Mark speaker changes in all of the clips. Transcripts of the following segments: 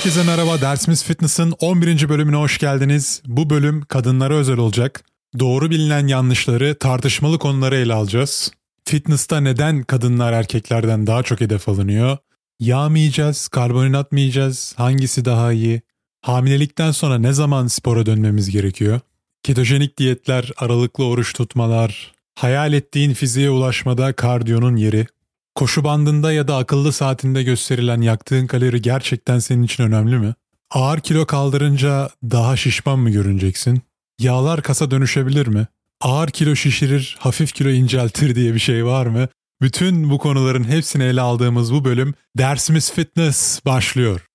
Speaker 1: Herkese merhaba. Dersimiz Fitness'ın 11. bölümüne hoş geldiniz. Bu bölüm kadınlara özel olacak. Doğru bilinen yanlışları, tartışmalı konuları ele alacağız. Fitness'ta neden kadınlar erkeklerden daha çok hedef alınıyor? Yağ mı yiyeceğiz, karbonhidrat mı yiyeceğiz, hangisi daha iyi? Hamilelikten sonra ne zaman spora dönmemiz gerekiyor? Ketojenik diyetler, aralıklı oruç tutmalar, hayal ettiğin fiziğe ulaşmada kardiyonun yeri. Koşu bandında ya da akıllı saatinde gösterilen yaktığın kalori gerçekten senin için önemli mi? Ağır kilo kaldırınca daha şişman mı görüneceksin? Yağlar kasa dönüşebilir mi? Ağır kilo şişirir, hafif kilo inceltir diye bir şey var mı? Bütün bu konuların hepsini ele aldığımız bu bölüm dersimiz fitness başlıyor.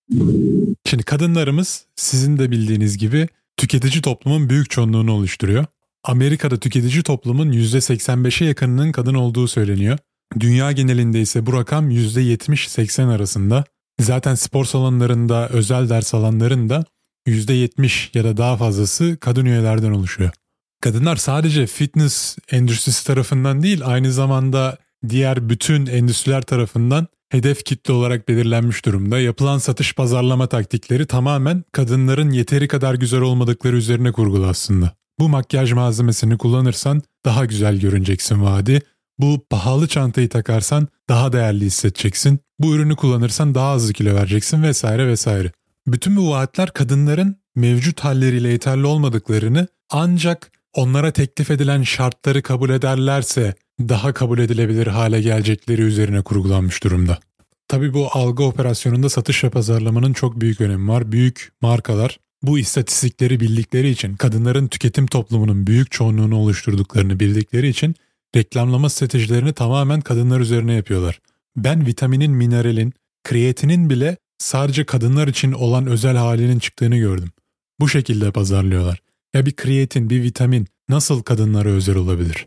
Speaker 1: Şimdi kadınlarımız sizin de bildiğiniz gibi tüketici toplumun büyük çoğunluğunu oluşturuyor. Amerika'da tüketici toplumun %85'e yakınının kadın olduğu söyleniyor. Dünya genelinde ise bu rakam %70-80 arasında. Zaten spor salonlarında, özel ders alanlarında %70 ya da daha fazlası kadın üyelerden oluşuyor. Kadınlar sadece fitness endüstrisi tarafından değil aynı zamanda diğer bütün endüstriler tarafından hedef kitle olarak belirlenmiş durumda. Yapılan satış pazarlama taktikleri tamamen kadınların yeteri kadar güzel olmadıkları üzerine kurgulu aslında. Bu makyaj malzemesini kullanırsan daha güzel görüneceksin vaadi. Bu pahalı çantayı takarsan daha değerli hissedeceksin. Bu ürünü kullanırsan daha hızlı kilo vereceksin vesaire vesaire. Bütün bu vaatler kadınların mevcut halleriyle yeterli olmadıklarını ancak onlara teklif edilen şartları kabul ederlerse daha kabul edilebilir hale gelecekleri üzerine kurgulanmış durumda. Tabii bu algı operasyonunda satış ve pazarlamanın çok büyük önemi var. Büyük markalar bu istatistikleri bildikleri için, kadınların tüketim toplumunun büyük çoğunluğunu oluşturduklarını bildikleri için reklamlama stratejilerini tamamen kadınlar üzerine yapıyorlar. Ben vitaminin, mineralin, kreatinin bile sadece kadınlar için olan özel halinin çıktığını gördüm. Bu şekilde pazarlıyorlar. Ya bir kreatin, bir vitamin nasıl kadınlara özel olabilir?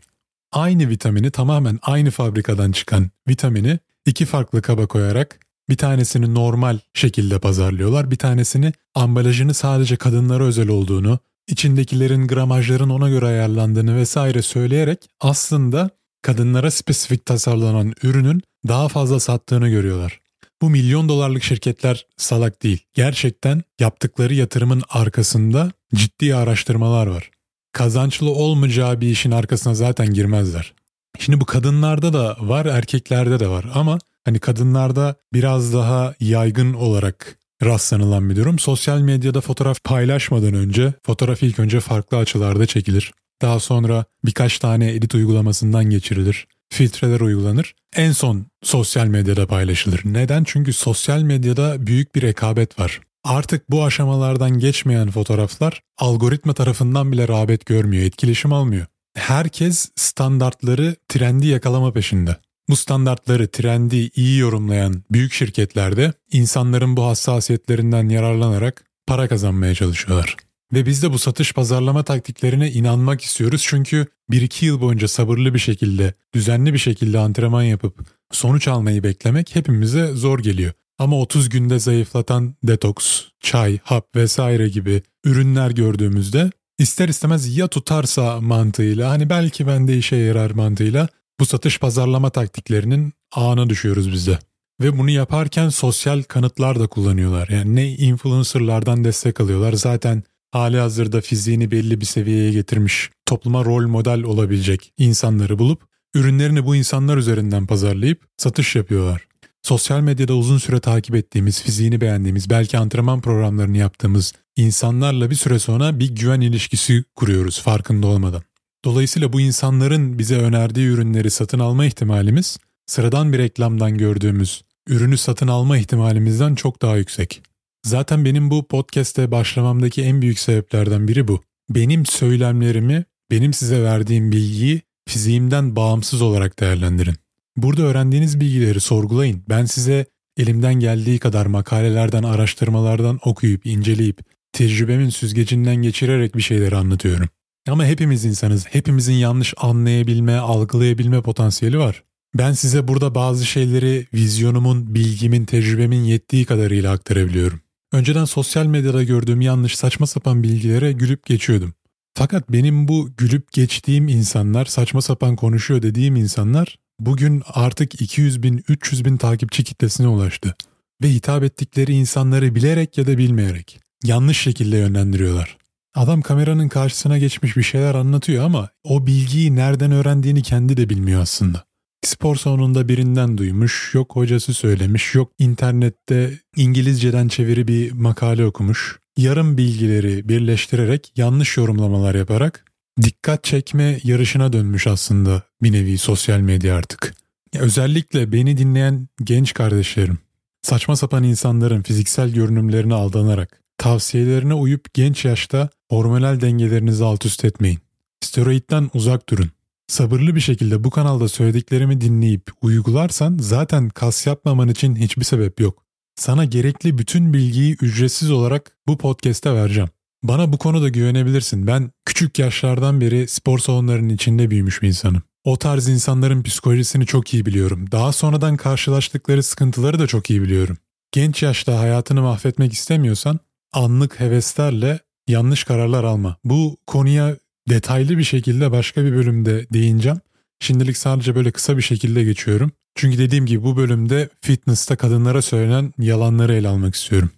Speaker 1: Aynı vitamini tamamen aynı fabrikadan çıkan vitamini iki farklı kaba koyarak bir tanesini normal şekilde pazarlıyorlar. Bir tanesini ambalajını sadece kadınlara özel olduğunu, içindekilerin gramajların ona göre ayarlandığını vesaire söyleyerek aslında kadınlara spesifik tasarlanan ürünün daha fazla sattığını görüyorlar. Bu milyon dolarlık şirketler salak değil. Gerçekten yaptıkları yatırımın arkasında ciddi araştırmalar var. Kazançlı olmayacağı bir işin arkasına zaten girmezler. Şimdi bu kadınlarda da var, erkeklerde de var ama hani kadınlarda biraz daha yaygın olarak rastlanılan bir durum. Sosyal medyada fotoğraf paylaşmadan önce fotoğraf ilk önce farklı açılarda çekilir. Daha sonra birkaç tane edit uygulamasından geçirilir. Filtreler uygulanır. En son sosyal medyada paylaşılır. Neden? Çünkü sosyal medyada büyük bir rekabet var. Artık bu aşamalardan geçmeyen fotoğraflar algoritma tarafından bile rağbet görmüyor, etkileşim almıyor. Herkes standartları, trendi yakalama peşinde. Bu standartları, trendi iyi yorumlayan büyük şirketlerde insanların bu hassasiyetlerinden yararlanarak para kazanmaya çalışıyorlar. Ve biz de bu satış pazarlama taktiklerine inanmak istiyoruz çünkü 1-2 yıl boyunca sabırlı bir şekilde, düzenli bir şekilde antrenman yapıp sonuç almayı beklemek hepimize zor geliyor. Ama 30 günde zayıflatan detoks, çay, hap vesaire gibi ürünler gördüğümüzde ister istemez ya tutarsa mantığıyla hani belki bende işe yarar mantığıyla bu satış pazarlama taktiklerinin ağına düşüyoruz biz de. Ve bunu yaparken sosyal kanıtlar da kullanıyorlar. Yani ne influencerlardan destek alıyorlar. Zaten hali hazırda fiziğini belli bir seviyeye getirmiş, topluma rol model olabilecek insanları bulup ürünlerini bu insanlar üzerinden pazarlayıp satış yapıyorlar. Sosyal medyada uzun süre takip ettiğimiz, fiziğini beğendiğimiz, belki antrenman programlarını yaptığımız insanlarla bir süre sonra bir güven ilişkisi kuruyoruz farkında olmadan. Dolayısıyla bu insanların bize önerdiği ürünleri satın alma ihtimalimiz sıradan bir reklamdan gördüğümüz ürünü satın alma ihtimalimizden çok daha yüksek. Zaten benim bu podcast'e başlamamdaki en büyük sebeplerden biri bu. Benim söylemlerimi, benim size verdiğim bilgiyi fiziğimden bağımsız olarak değerlendirin. Burada öğrendiğiniz bilgileri sorgulayın. Ben size elimden geldiği kadar makalelerden, araştırmalardan okuyup, inceleyip, tecrübemin süzgecinden geçirerek bir şeyleri anlatıyorum. Ama hepimiz insanız. Hepimizin yanlış anlayabilme, algılayabilme potansiyeli var. Ben size burada bazı şeyleri vizyonumun, bilgimin, tecrübemin yettiği kadarıyla aktarabiliyorum. Önceden sosyal medyada gördüğüm yanlış saçma sapan bilgilere gülüp geçiyordum. Fakat benim bu gülüp geçtiğim insanlar, saçma sapan konuşuyor dediğim insanlar bugün artık 200 bin, 300 bin takipçi kitlesine ulaştı. ve hitap ettikleri insanları bilerek ya da bilmeyerek yanlış şekilde yönlendiriyorlar. Adam kameranın karşısına geçmiş bir şeyler anlatıyor ama o bilgiyi nereden öğrendiğini kendi de bilmiyor aslında. Spor salonunda birinden duymuş, yok hocası söylemiş, yok internette İngilizceden çeviri bir makale okumuş. Yarım bilgileri birleştirerek yanlış yorumlamalar yaparak dikkat çekme yarışına dönmüş aslında bir nevi sosyal medya artık. Özellikle beni dinleyen genç kardeşlerim, saçma sapan insanların fiziksel görünümlerine aldanarak, tavsiyelerine uyup genç yaşta hormonal dengelerinizi alt üst etmeyin. Steroidden uzak durun. Sabırlı bir şekilde bu kanalda söylediklerimi dinleyip uygularsan zaten kas yapmaman için hiçbir sebep yok. Sana gerekli bütün bilgiyi ücretsiz olarak bu podcast'te vereceğim. Bana bu konuda güvenebilirsin. Ben küçük yaşlardan beri spor salonlarının içinde büyümüş bir insanım. O tarz insanların psikolojisini çok iyi biliyorum. Daha sonradan karşılaştıkları sıkıntıları da çok iyi biliyorum. Genç yaşta hayatını mahvetmek istemiyorsan anlık heveslerle yanlış kararlar alma. Bu konuya detaylı bir şekilde başka bir bölümde değineceğim. Şimdilik sadece böyle kısa bir şekilde geçiyorum. Çünkü dediğim gibi bu bölümde fitness'ta kadınlara söylenen yalanları ele almak istiyorum.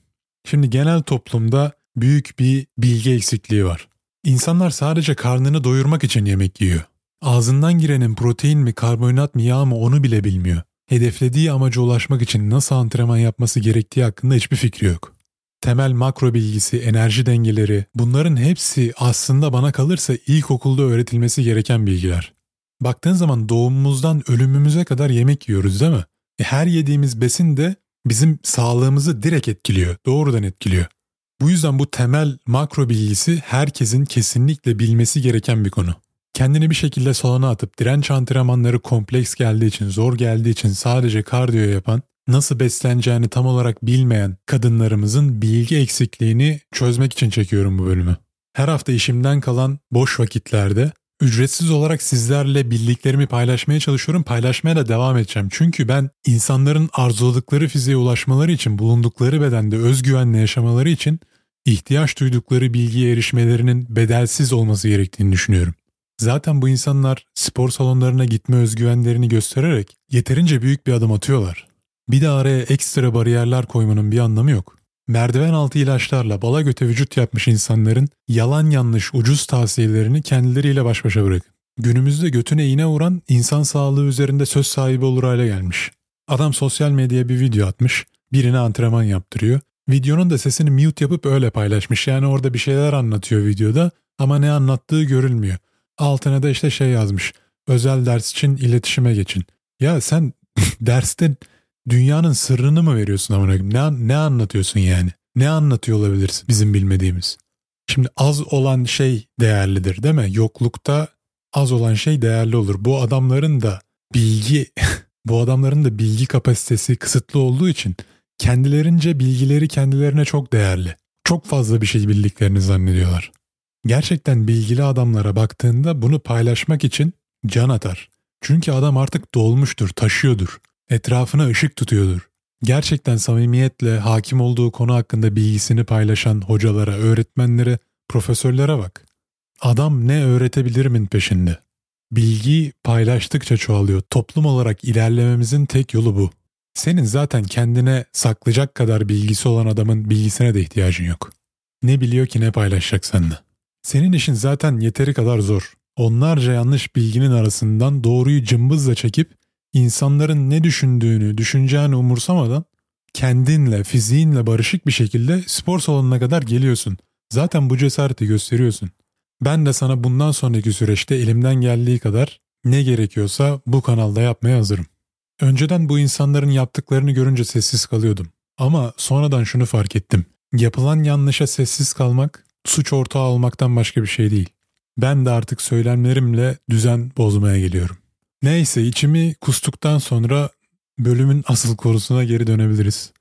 Speaker 1: Şimdi genel toplumda büyük bir bilgi eksikliği var. İnsanlar sadece karnını doyurmak için yemek yiyor. Ağzından girenin protein mi, karbonhidrat mı, yağ mı onu bile bilmiyor. Hedeflediği amaca ulaşmak için nasıl antrenman yapması gerektiği hakkında hiçbir fikri yok. Temel makro bilgisi, enerji dengeleri bunların hepsi aslında bana kalırsa ilkokulda öğretilmesi gereken bilgiler. Baktığın zaman doğumumuzdan ölümümüze kadar yemek yiyoruz değil mi? E her yediğimiz besin de bizim sağlığımızı direkt etkiliyor, doğrudan etkiliyor. Bu yüzden bu temel makro bilgisi herkesin kesinlikle bilmesi gereken bir konu. Kendini bir şekilde salona atıp direnç antrenmanları kompleks geldiği için, zor geldiği için sadece kardiyo yapan, nasıl besleneceğini tam olarak bilmeyen kadınlarımızın bilgi eksikliğini çözmek için çekiyorum bu bölümü. Her hafta işimden kalan boş vakitlerde ücretsiz olarak sizlerle bildiklerimi paylaşmaya çalışıyorum. Paylaşmaya da devam edeceğim. Çünkü ben insanların arzuladıkları fiziğe ulaşmaları için, bulundukları bedende özgüvenle yaşamaları için ihtiyaç duydukları bilgiye erişmelerinin bedelsiz olması gerektiğini düşünüyorum. Zaten bu insanlar spor salonlarına gitme özgüvenlerini göstererek yeterince büyük bir adım atıyorlar. Bir de araya ekstra bariyerler koymanın bir anlamı yok. Merdiven altı ilaçlarla bala göte vücut yapmış insanların yalan yanlış ucuz tavsiyelerini kendileriyle baş başa bırakın. Günümüzde götüne iğne vuran insan sağlığı üzerinde söz sahibi olur hale gelmiş. Adam sosyal medyaya bir video atmış, birine antrenman yaptırıyor. Videonun da sesini mute yapıp öyle paylaşmış. Yani orada bir şeyler anlatıyor videoda ama ne anlattığı görülmüyor. Altına da işte şey yazmış. Özel ders için iletişime geçin. Ya sen derste dünyanın sırrını mı veriyorsun amına Ne, ne anlatıyorsun yani? Ne anlatıyor olabilirsin bizim bilmediğimiz? Şimdi az olan şey değerlidir değil mi? Yoklukta az olan şey değerli olur. Bu adamların da bilgi bu adamların da bilgi kapasitesi kısıtlı olduğu için kendilerince bilgileri kendilerine çok değerli. Çok fazla bir şey bildiklerini zannediyorlar. Gerçekten bilgili adamlara baktığında bunu paylaşmak için can atar. Çünkü adam artık dolmuştur, taşıyordur. Etrafına ışık tutuyordur. Gerçekten samimiyetle hakim olduğu konu hakkında bilgisini paylaşan hocalara, öğretmenlere, profesörlere bak. Adam ne öğretebilirimin peşinde. Bilgi paylaştıkça çoğalıyor. Toplum olarak ilerlememizin tek yolu bu. Senin zaten kendine saklayacak kadar bilgisi olan adamın bilgisine de ihtiyacın yok. Ne biliyor ki ne paylaşacak seninle. Senin işin zaten yeteri kadar zor. Onlarca yanlış bilginin arasından doğruyu cımbızla çekip insanların ne düşündüğünü, düşüneceğini umursamadan kendinle, fiziğinle barışık bir şekilde spor salonuna kadar geliyorsun. Zaten bu cesareti gösteriyorsun. Ben de sana bundan sonraki süreçte elimden geldiği kadar ne gerekiyorsa bu kanalda yapmaya hazırım. Önceden bu insanların yaptıklarını görünce sessiz kalıyordum. Ama sonradan şunu fark ettim. Yapılan yanlışa sessiz kalmak suç ortağı olmaktan başka bir şey değil. Ben de artık söylemlerimle düzen bozmaya geliyorum. Neyse içimi kustuktan sonra bölümün asıl korusuna geri dönebiliriz.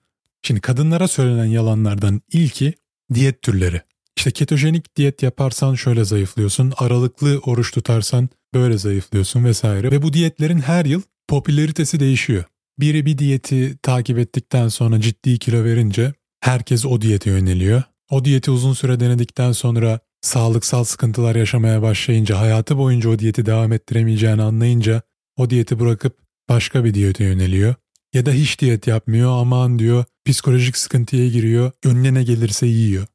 Speaker 1: Şimdi kadınlara söylenen yalanlardan ilki diyet türleri. İşte ketojenik diyet yaparsan şöyle zayıflıyorsun, aralıklı oruç tutarsan böyle zayıflıyorsun vesaire. Ve bu diyetlerin her yıl popülaritesi değişiyor. Biri bir diyeti takip ettikten sonra ciddi kilo verince herkes o diyete yöneliyor. O diyeti uzun süre denedikten sonra sağlıksal sıkıntılar yaşamaya başlayınca, hayatı boyunca o diyeti devam ettiremeyeceğini anlayınca o diyeti bırakıp başka bir diyete yöneliyor. Ya da hiç diyet yapmıyor aman diyor psikolojik sıkıntıya giriyor, önüne ne gelirse yiyor.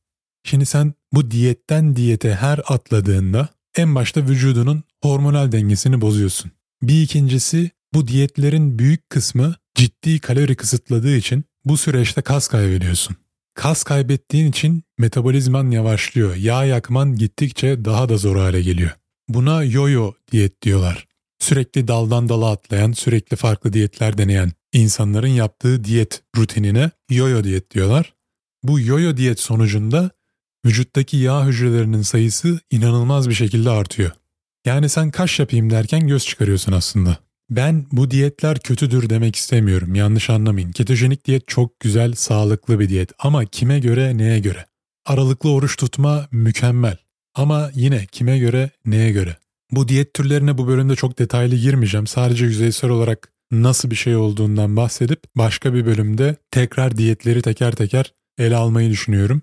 Speaker 1: Şimdi sen bu diyetten diyete her atladığında en başta vücudunun hormonal dengesini bozuyorsun. Bir ikincisi bu diyetlerin büyük kısmı ciddi kalori kısıtladığı için bu süreçte kas kaybediyorsun. Kas kaybettiğin için metabolizman yavaşlıyor. Yağ yakman gittikçe daha da zor hale geliyor. Buna yo-yo diyet diyorlar. Sürekli daldan dala atlayan, sürekli farklı diyetler deneyen insanların yaptığı diyet rutinine yo-yo diyet diyorlar. Bu yo-yo diyet sonucunda vücuttaki yağ hücrelerinin sayısı inanılmaz bir şekilde artıyor. Yani sen kaş yapayım derken göz çıkarıyorsun aslında. Ben bu diyetler kötüdür demek istemiyorum. Yanlış anlamayın. Ketojenik diyet çok güzel, sağlıklı bir diyet ama kime göre, neye göre? Aralıklı oruç tutma mükemmel. Ama yine kime göre, neye göre? Bu diyet türlerine bu bölümde çok detaylı girmeyeceğim. Sadece yüzeysel olarak nasıl bir şey olduğundan bahsedip başka bir bölümde tekrar diyetleri teker teker ele almayı düşünüyorum.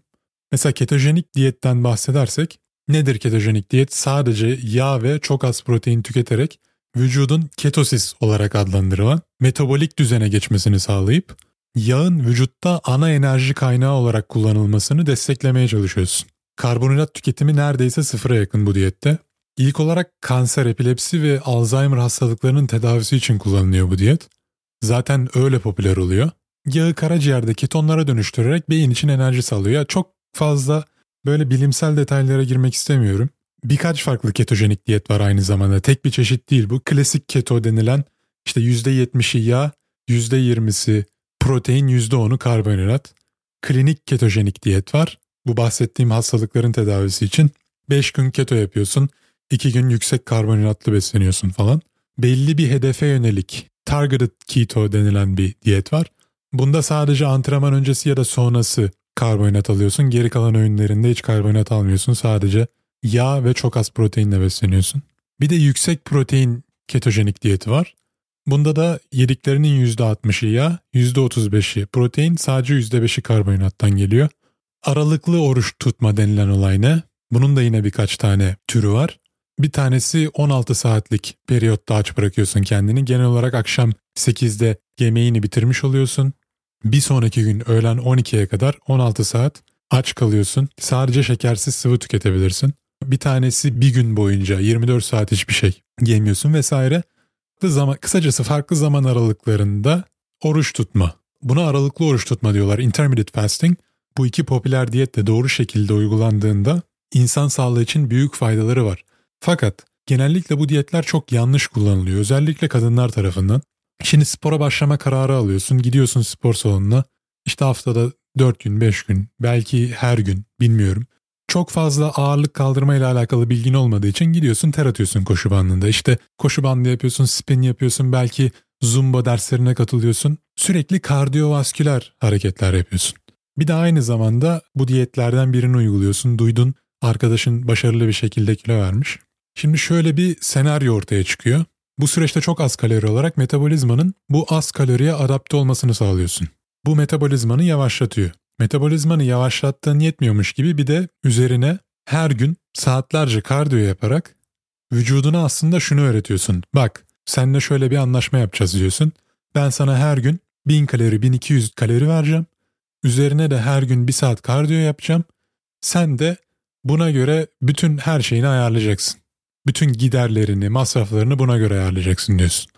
Speaker 1: Mesela ketojenik diyetten bahsedersek nedir ketojenik diyet? Sadece yağ ve çok az protein tüketerek vücudun ketosis olarak adlandırılan metabolik düzene geçmesini sağlayıp yağın vücutta ana enerji kaynağı olarak kullanılmasını desteklemeye çalışıyorsun. Karbonhidrat tüketimi neredeyse sıfıra yakın bu diyette. İlk olarak kanser, epilepsi ve Alzheimer hastalıklarının tedavisi için kullanılıyor bu diyet. Zaten öyle popüler oluyor. Yağı karaciğerde ketonlara dönüştürerek beyin için enerji sağlıyor. Çok fazla böyle bilimsel detaylara girmek istemiyorum. Birkaç farklı ketojenik diyet var aynı zamanda. Tek bir çeşit değil bu. Klasik keto denilen işte %70'i yağ, %20'si protein, %10'u karbonhidrat. Klinik ketojenik diyet var. Bu bahsettiğim hastalıkların tedavisi için 5 gün keto yapıyorsun, 2 gün yüksek karbonhidratlı besleniyorsun falan. Belli bir hedefe yönelik targeted keto denilen bir diyet var. Bunda sadece antrenman öncesi ya da sonrası karbonhidrat alıyorsun. Geri kalan öğünlerinde hiç karbonhidrat almıyorsun. Sadece yağ ve çok az proteinle besleniyorsun. Bir de yüksek protein ketojenik diyeti var. Bunda da yediklerinin %60'ı yağ, %35'i protein, sadece %5'i karbonhidrattan geliyor. Aralıklı oruç tutma denilen olay ne? Bunun da yine birkaç tane türü var. Bir tanesi 16 saatlik periyotta aç bırakıyorsun kendini. Genel olarak akşam 8'de yemeğini bitirmiş oluyorsun. Bir sonraki gün öğlen 12'ye kadar 16 saat aç kalıyorsun. Sadece şekersiz sıvı tüketebilirsin. Bir tanesi bir gün boyunca 24 saat hiçbir şey yemiyorsun vesaire. Zaman, kısacası farklı zaman aralıklarında oruç tutma. Buna aralıklı oruç tutma diyorlar. Intermittent fasting. Bu iki popüler diyet de doğru şekilde uygulandığında insan sağlığı için büyük faydaları var. Fakat genellikle bu diyetler çok yanlış kullanılıyor. Özellikle kadınlar tarafından. Şimdi spora başlama kararı alıyorsun. Gidiyorsun spor salonuna. İşte haftada 4 gün, 5 gün, belki her gün bilmiyorum. Çok fazla ağırlık kaldırma ile alakalı bilgin olmadığı için gidiyorsun ter atıyorsun koşu bandında. İşte koşu bandı yapıyorsun, spin yapıyorsun, belki zumba derslerine katılıyorsun. Sürekli kardiyovasküler hareketler yapıyorsun. Bir de aynı zamanda bu diyetlerden birini uyguluyorsun. Duydun arkadaşın başarılı bir şekilde kilo vermiş. Şimdi şöyle bir senaryo ortaya çıkıyor. Bu süreçte çok az kalori olarak metabolizmanın bu az kaloriye adapte olmasını sağlıyorsun. Bu metabolizmanı yavaşlatıyor. Metabolizmanı yavaşlattığın yetmiyormuş gibi bir de üzerine her gün saatlerce kardiyo yaparak vücuduna aslında şunu öğretiyorsun. Bak seninle şöyle bir anlaşma yapacağız diyorsun. Ben sana her gün 1000 kalori 1200 kalori vereceğim. Üzerine de her gün bir saat kardiyo yapacağım. Sen de buna göre bütün her şeyini ayarlayacaksın. Bütün giderlerini, masraflarını buna göre ayarlayacaksın diyorsun.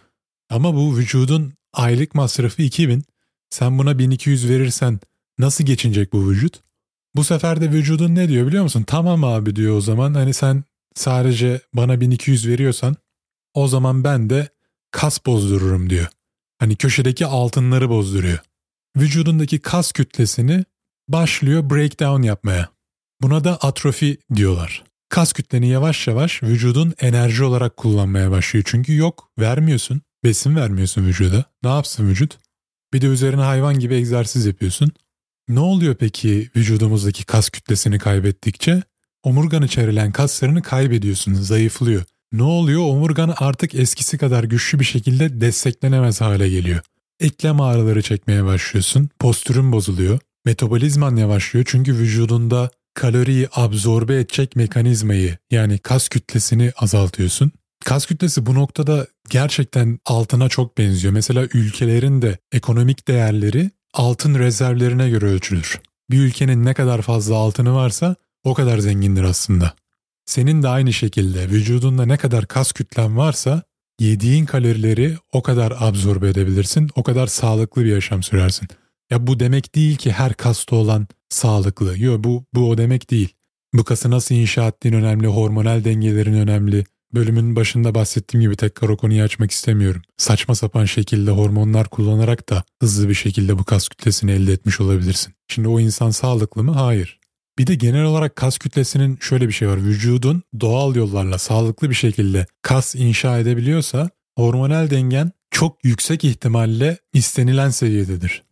Speaker 1: Ama bu vücudun aylık masrafı 2000. Sen buna 1200 verirsen nasıl geçinecek bu vücut? Bu sefer de vücudun ne diyor biliyor musun? Tamam abi diyor o zaman. Hani sen sadece bana 1200 veriyorsan o zaman ben de kas bozdururum diyor. Hani köşedeki altınları bozduruyor. Vücudundaki kas kütlesini başlıyor breakdown yapmaya. Buna da atrofi diyorlar. Kas kütleni yavaş yavaş vücudun enerji olarak kullanmaya başlıyor. Çünkü yok vermiyorsun. Besin vermiyorsun vücuda. Ne yapsın vücut? Bir de üzerine hayvan gibi egzersiz yapıyorsun. Ne oluyor peki vücudumuzdaki kas kütlesini kaybettikçe? Omurgan içerilen kaslarını kaybediyorsun, zayıflıyor. Ne oluyor? Omurgan artık eskisi kadar güçlü bir şekilde desteklenemez hale geliyor. Eklem ağrıları çekmeye başlıyorsun, postürün bozuluyor, metabolizman yavaşlıyor çünkü vücudunda kaloriyi absorbe edecek mekanizmayı yani kas kütlesini azaltıyorsun. Kas kütlesi bu noktada gerçekten altına çok benziyor. Mesela ülkelerin de ekonomik değerleri altın rezervlerine göre ölçülür. Bir ülkenin ne kadar fazla altını varsa o kadar zengindir aslında. Senin de aynı şekilde vücudunda ne kadar kas kütlen varsa yediğin kalorileri o kadar absorbe edebilirsin, o kadar sağlıklı bir yaşam sürersin. Ya bu demek değil ki her kasta olan sağlıklı. Yok bu, bu o demek değil. Bu kası nasıl inşa ettiğin önemli, hormonal dengelerin önemli. Bölümün başında bahsettiğim gibi tekrar o konuyu açmak istemiyorum. Saçma sapan şekilde hormonlar kullanarak da hızlı bir şekilde bu kas kütlesini elde etmiş olabilirsin. Şimdi o insan sağlıklı mı? Hayır. Bir de genel olarak kas kütlesinin şöyle bir şey var. Vücudun doğal yollarla sağlıklı bir şekilde kas inşa edebiliyorsa hormonal dengen çok yüksek ihtimalle istenilen seviyededir.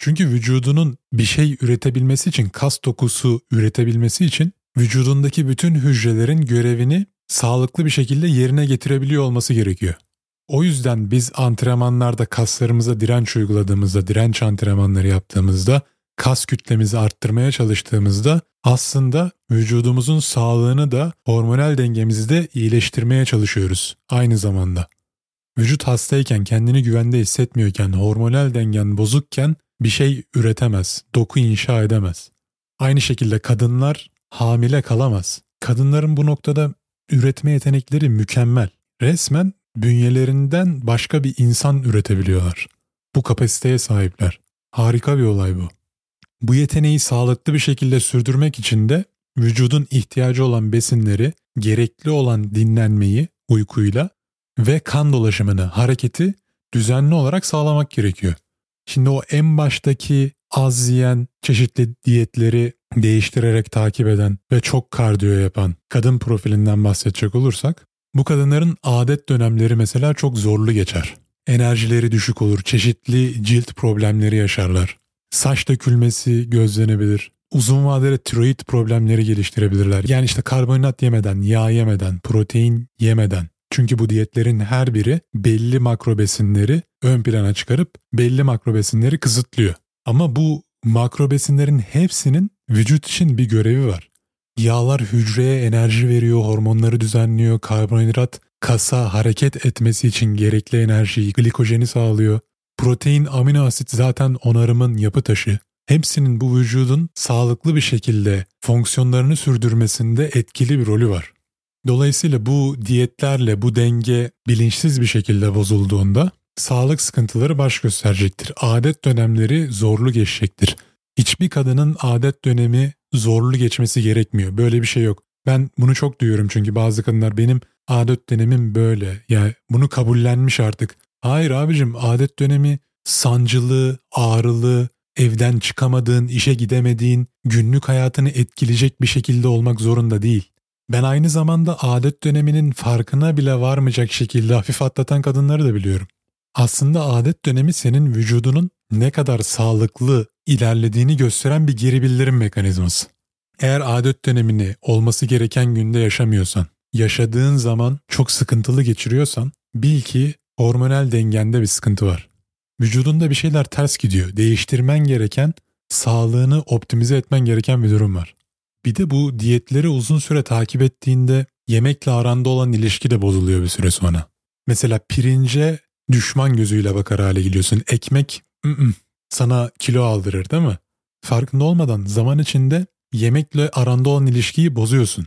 Speaker 1: Çünkü vücudunun bir şey üretebilmesi için, kas dokusu üretebilmesi için vücudundaki bütün hücrelerin görevini sağlıklı bir şekilde yerine getirebiliyor olması gerekiyor. O yüzden biz antrenmanlarda kaslarımıza direnç uyguladığımızda, direnç antrenmanları yaptığımızda, kas kütlemizi arttırmaya çalıştığımızda aslında vücudumuzun sağlığını da hormonal dengemizi de iyileştirmeye çalışıyoruz aynı zamanda. Vücut hastayken, kendini güvende hissetmiyorken, hormonal dengen bozukken bir şey üretemez, doku inşa edemez. Aynı şekilde kadınlar hamile kalamaz. Kadınların bu noktada üretme yetenekleri mükemmel. Resmen bünyelerinden başka bir insan üretebiliyorlar. Bu kapasiteye sahipler. Harika bir olay bu. Bu yeteneği sağlıklı bir şekilde sürdürmek için de vücudun ihtiyacı olan besinleri, gerekli olan dinlenmeyi uykuyla ve kan dolaşımını, hareketi düzenli olarak sağlamak gerekiyor. Şimdi o en baştaki az yiyen, çeşitli diyetleri değiştirerek takip eden ve çok kardiyo yapan kadın profilinden bahsedecek olursak, bu kadınların adet dönemleri mesela çok zorlu geçer. Enerjileri düşük olur, çeşitli cilt problemleri yaşarlar. Saç dökülmesi gözlenebilir. Uzun vadede tiroid problemleri geliştirebilirler. Yani işte karbonhidrat yemeden, yağ yemeden, protein yemeden. Çünkü bu diyetlerin her biri belli makro besinleri ön plana çıkarıp belli makro besinleri kısıtlıyor. Ama bu makro besinlerin hepsinin vücut için bir görevi var. Yağlar hücreye enerji veriyor, hormonları düzenliyor, karbonhidrat kasa hareket etmesi için gerekli enerjiyi, glikojeni sağlıyor. Protein, amino asit zaten onarımın yapı taşı. Hepsinin bu vücudun sağlıklı bir şekilde fonksiyonlarını sürdürmesinde etkili bir rolü var. Dolayısıyla bu diyetlerle bu denge bilinçsiz bir şekilde bozulduğunda sağlık sıkıntıları baş gösterecektir. Adet dönemleri zorlu geçecektir. Hiçbir kadının adet dönemi zorlu geçmesi gerekmiyor. Böyle bir şey yok. Ben bunu çok duyuyorum çünkü bazı kadınlar benim adet dönemim böyle. Yani bunu kabullenmiş artık. Hayır abicim adet dönemi sancılı, ağrılı, evden çıkamadığın, işe gidemediğin, günlük hayatını etkileyecek bir şekilde olmak zorunda değil. Ben aynı zamanda adet döneminin farkına bile varmayacak şekilde hafif atlatan kadınları da biliyorum. Aslında adet dönemi senin vücudunun ne kadar sağlıklı ilerlediğini gösteren bir geri bildirim mekanizması. Eğer adet dönemini olması gereken günde yaşamıyorsan, yaşadığın zaman çok sıkıntılı geçiriyorsan bil ki hormonal dengende bir sıkıntı var. Vücudunda bir şeyler ters gidiyor. Değiştirmen gereken, sağlığını optimize etmen gereken bir durum var. Bir de bu diyetleri uzun süre takip ettiğinde yemekle aranda olan ilişki de bozuluyor bir süre sonra. Mesela pirince düşman gözüyle bakar hale geliyorsun. Ekmek ı-ı, sana kilo aldırır değil mi? Farkında olmadan zaman içinde yemekle aranda olan ilişkiyi bozuyorsun.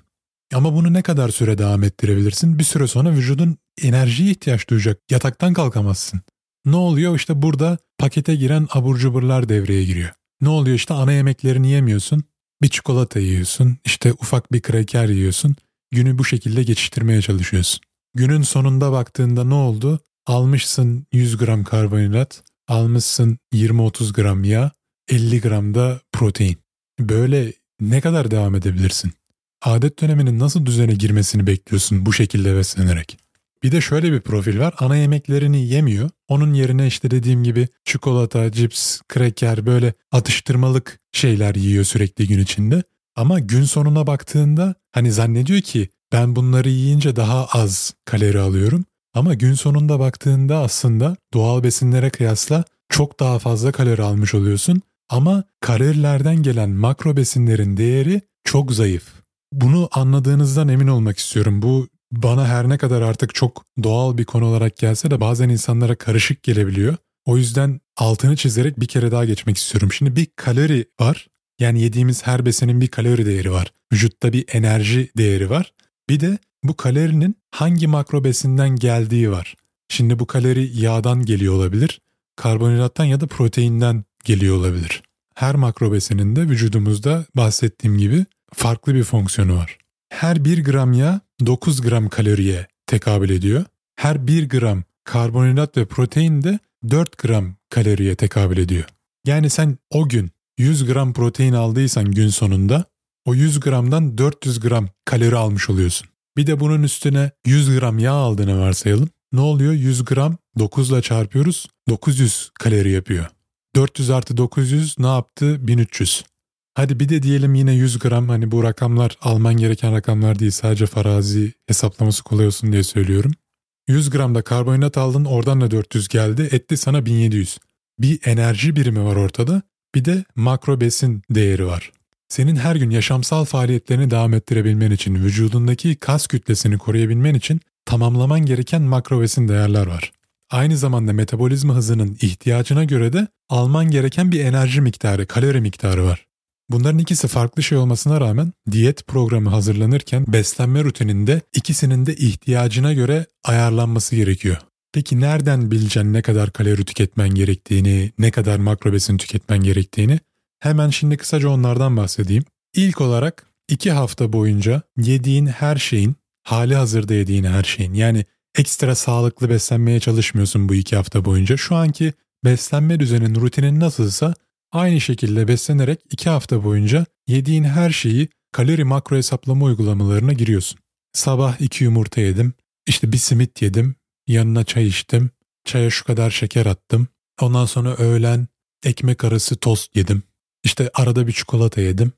Speaker 1: Ama bunu ne kadar süre devam ettirebilirsin? Bir süre sonra vücudun enerjiye ihtiyaç duyacak. Yataktan kalkamazsın. Ne oluyor? İşte burada pakete giren abur cuburlar devreye giriyor. Ne oluyor? İşte ana yemeklerini yemiyorsun. Bir çikolata yiyorsun. işte ufak bir kreker yiyorsun. Günü bu şekilde geçiştirmeye çalışıyorsun. Günün sonunda baktığında ne oldu? Almışsın 100 gram karbonhidrat, almışsın 20-30 gram yağ, 50 gram da protein. Böyle ne kadar devam edebilirsin? Adet döneminin nasıl düzene girmesini bekliyorsun bu şekilde beslenerek? Bir de şöyle bir profil var. Ana yemeklerini yemiyor. Onun yerine işte dediğim gibi çikolata, cips, kreker böyle atıştırmalık şeyler yiyor sürekli gün içinde. Ama gün sonuna baktığında hani zannediyor ki ben bunları yiyince daha az kalori alıyorum. Ama gün sonunda baktığında aslında doğal besinlere kıyasla çok daha fazla kalori almış oluyorsun. Ama kalorilerden gelen makro besinlerin değeri çok zayıf. Bunu anladığınızdan emin olmak istiyorum. Bu bana her ne kadar artık çok doğal bir konu olarak gelse de bazen insanlara karışık gelebiliyor. O yüzden altını çizerek bir kere daha geçmek istiyorum. Şimdi bir kalori var. Yani yediğimiz her besenin bir kalori değeri var. Vücutta bir enerji değeri var. Bir de bu kalorinin hangi makro besinden geldiği var. Şimdi bu kalori yağdan geliyor olabilir, karbonhidrattan ya da proteinden geliyor olabilir. Her makro besinin de vücudumuzda bahsettiğim gibi farklı bir fonksiyonu var. Her 1 gram yağ 9 gram kaloriye tekabül ediyor. Her 1 gram karbonhidrat ve protein de 4 gram kaloriye tekabül ediyor. Yani sen o gün 100 gram protein aldıysan gün sonunda o 100 gramdan 400 gram kalori almış oluyorsun. Bir de bunun üstüne 100 gram yağ aldığını varsayalım. Ne oluyor? 100 gram 9 ile çarpıyoruz. 900 kalori yapıyor. 400 artı 900 ne yaptı? 1300. Hadi bir de diyelim yine 100 gram hani bu rakamlar alman gereken rakamlar değil sadece farazi hesaplaması kolay olsun diye söylüyorum. 100 gram da karbonhidrat aldın oradan da 400 geldi etti sana 1700. Bir enerji birimi var ortada bir de makro besin değeri var. Senin her gün yaşamsal faaliyetlerini devam ettirebilmen için, vücudundaki kas kütlesini koruyabilmen için tamamlaman gereken makro besin değerler var. Aynı zamanda metabolizma hızının ihtiyacına göre de alman gereken bir enerji miktarı, kalori miktarı var. Bunların ikisi farklı şey olmasına rağmen diyet programı hazırlanırken beslenme rutininde ikisinin de ihtiyacına göre ayarlanması gerekiyor. Peki nereden bileceksin ne kadar kalori tüketmen gerektiğini, ne kadar makro besin tüketmen gerektiğini? Hemen şimdi kısaca onlardan bahsedeyim. İlk olarak iki hafta boyunca yediğin her şeyin, hali hazırda yediğin her şeyin yani ekstra sağlıklı beslenmeye çalışmıyorsun bu iki hafta boyunca. Şu anki beslenme düzenin, rutinin nasılsa aynı şekilde beslenerek iki hafta boyunca yediğin her şeyi kalori makro hesaplama uygulamalarına giriyorsun. Sabah iki yumurta yedim, işte bir simit yedim, yanına çay içtim, çaya şu kadar şeker attım. Ondan sonra öğlen ekmek arası tost yedim. İşte arada bir çikolata yedim.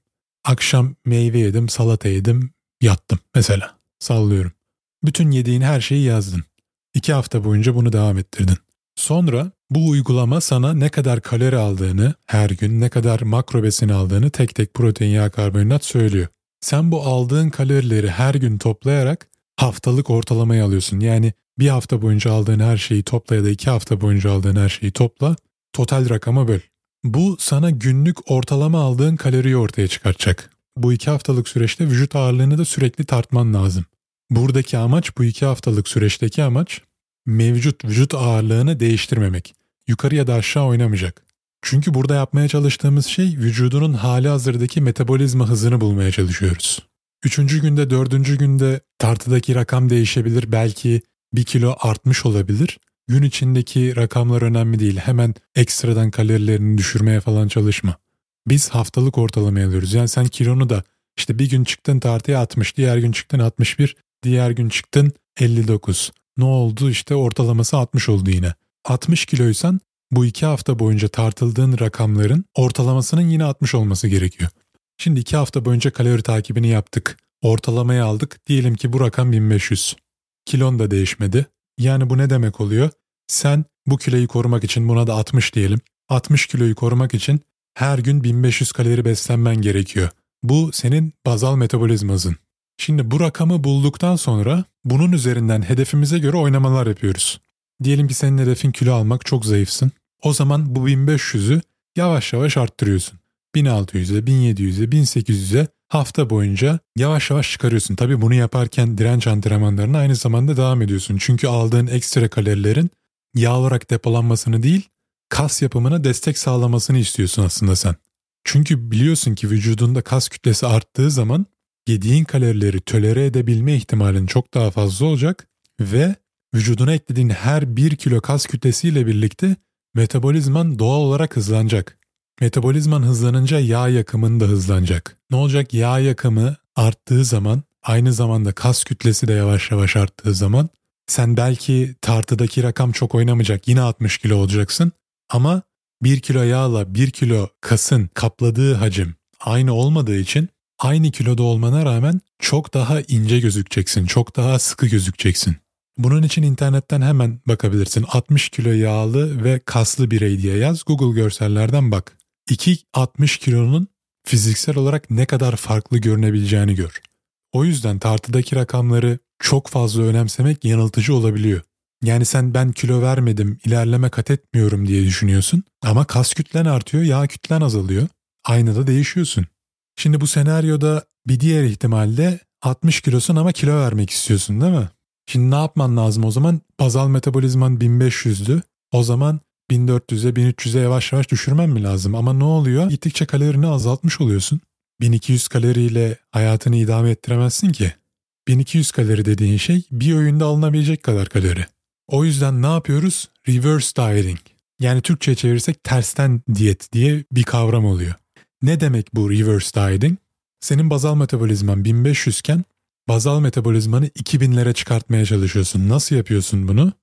Speaker 1: Akşam meyve yedim, salata yedim, yattım mesela. Sallıyorum. Bütün yediğin her şeyi yazdın. İki hafta boyunca bunu devam ettirdin. Sonra bu uygulama sana ne kadar kalori aldığını, her gün ne kadar makro besin aldığını tek tek protein, yağ, karbonhidrat söylüyor. Sen bu aldığın kalorileri her gün toplayarak haftalık ortalamayı alıyorsun. Yani bir hafta boyunca aldığın her şeyi topla ya da iki hafta boyunca aldığın her şeyi topla, total rakama böl. Bu sana günlük ortalama aldığın kaloriyi ortaya çıkartacak. Bu iki haftalık süreçte vücut ağırlığını da sürekli tartman lazım. Buradaki amaç bu iki haftalık süreçteki amaç mevcut vücut ağırlığını değiştirmemek. Yukarı ya da aşağı oynamayacak. Çünkü burada yapmaya çalıştığımız şey vücudunun hali hazırdaki metabolizma hızını bulmaya çalışıyoruz. Üçüncü günde, dördüncü günde tartıdaki rakam değişebilir. Belki bir kilo artmış olabilir. Gün içindeki rakamlar önemli değil. Hemen ekstradan kalorilerini düşürmeye falan çalışma. Biz haftalık ortalamaya alıyoruz. Yani sen kilonu da işte bir gün çıktın tartıya 60, diğer gün çıktın 61, diğer gün çıktın 59. Ne oldu? İşte ortalaması 60 oldu yine. 60 kiloysan bu iki hafta boyunca tartıldığın rakamların ortalamasının yine 60 olması gerekiyor. Şimdi iki hafta boyunca kalori takibini yaptık. Ortalamayı aldık. Diyelim ki bu rakam 1500. Kilon da değişmedi. Yani bu ne demek oluyor? Sen bu kiloyu korumak için buna da 60 diyelim. 60 kiloyu korumak için her gün 1500 kalori beslenmen gerekiyor. Bu senin bazal metabolizmazın. Şimdi bu rakamı bulduktan sonra bunun üzerinden hedefimize göre oynamalar yapıyoruz. Diyelim ki senin hedefin kilo almak çok zayıfsın. O zaman bu 1500'ü yavaş yavaş arttırıyorsun. 1600'e, 1700'e, 1800'e hafta boyunca yavaş yavaş çıkarıyorsun. Tabii bunu yaparken direnç antrenmanlarına aynı zamanda devam ediyorsun. Çünkü aldığın ekstra kalorilerin yağ olarak depolanmasını değil, kas yapımına destek sağlamasını istiyorsun aslında sen. Çünkü biliyorsun ki vücudunda kas kütlesi arttığı zaman yediğin kalorileri tölere edebilme ihtimalin çok daha fazla olacak ve vücuduna eklediğin her 1 kilo kas kütlesiyle birlikte metabolizman doğal olarak hızlanacak. Metabolizman hızlanınca yağ yakımın da hızlanacak. Ne olacak? Yağ yakımı arttığı zaman aynı zamanda kas kütlesi de yavaş yavaş arttığı zaman sen belki tartıdaki rakam çok oynamayacak yine 60 kilo olacaksın ama 1 kilo yağla 1 kilo kasın kapladığı hacim aynı olmadığı için aynı kiloda olmana rağmen çok daha ince gözükeceksin, çok daha sıkı gözükeceksin. Bunun için internetten hemen bakabilirsin. 60 kilo yağlı ve kaslı birey diye yaz. Google görsellerden bak. 2 60 kilonun fiziksel olarak ne kadar farklı görünebileceğini gör. O yüzden tartıdaki rakamları çok fazla önemsemek yanıltıcı olabiliyor. Yani sen ben kilo vermedim, ilerleme kat etmiyorum diye düşünüyorsun. Ama kas kütlen artıyor, yağ kütlen azalıyor. Aynı da değişiyorsun. Şimdi bu senaryoda bir diğer ihtimalle 60 kilosun ama kilo vermek istiyorsun değil mi? Şimdi ne yapman lazım o zaman? Bazal metabolizman 1500'dü. O zaman 1400'e 1300'e yavaş yavaş düşürmen mi lazım? Ama ne oluyor? Gittikçe kalorini azaltmış oluyorsun. 1200 kaloriyle hayatını idame ettiremezsin ki. 1200 kalori dediğin şey bir öğünde alınabilecek kadar kalori. O yüzden ne yapıyoruz? Reverse dieting. Yani Türkçe'ye çevirirsek tersten diyet diye bir kavram oluyor. Ne demek bu reverse dieting? Senin bazal metabolizman 1500 iken bazal metabolizmanı 2000'lere çıkartmaya çalışıyorsun. Nasıl yapıyorsun bunu?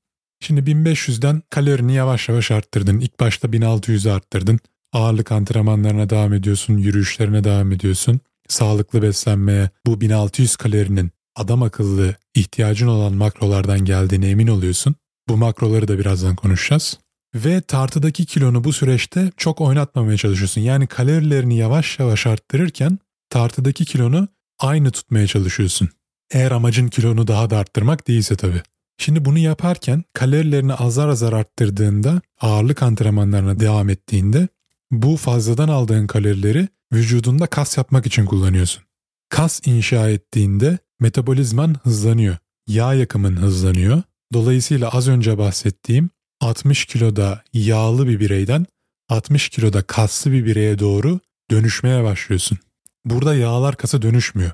Speaker 1: Şimdi 1500'den kalorini yavaş yavaş arttırdın. İlk başta 1600'e arttırdın. Ağırlık antrenmanlarına devam ediyorsun, yürüyüşlerine devam ediyorsun. Sağlıklı beslenmeye bu 1600 kalorinin adam akıllı ihtiyacın olan makrolardan geldiğine emin oluyorsun. Bu makroları da birazdan konuşacağız. Ve tartıdaki kilonu bu süreçte çok oynatmamaya çalışıyorsun. Yani kalorilerini yavaş yavaş arttırırken tartıdaki kilonu aynı tutmaya çalışıyorsun. Eğer amacın kilonu daha da arttırmak değilse tabii. Şimdi bunu yaparken kalorilerini azar azar arttırdığında, ağırlık antrenmanlarına devam ettiğinde bu fazladan aldığın kalorileri vücudunda kas yapmak için kullanıyorsun. Kas inşa ettiğinde metabolizman hızlanıyor. Yağ yakımın hızlanıyor. Dolayısıyla az önce bahsettiğim 60 kiloda yağlı bir bireyden 60 kiloda kaslı bir bireye doğru dönüşmeye başlıyorsun. Burada yağlar kasa dönüşmüyor.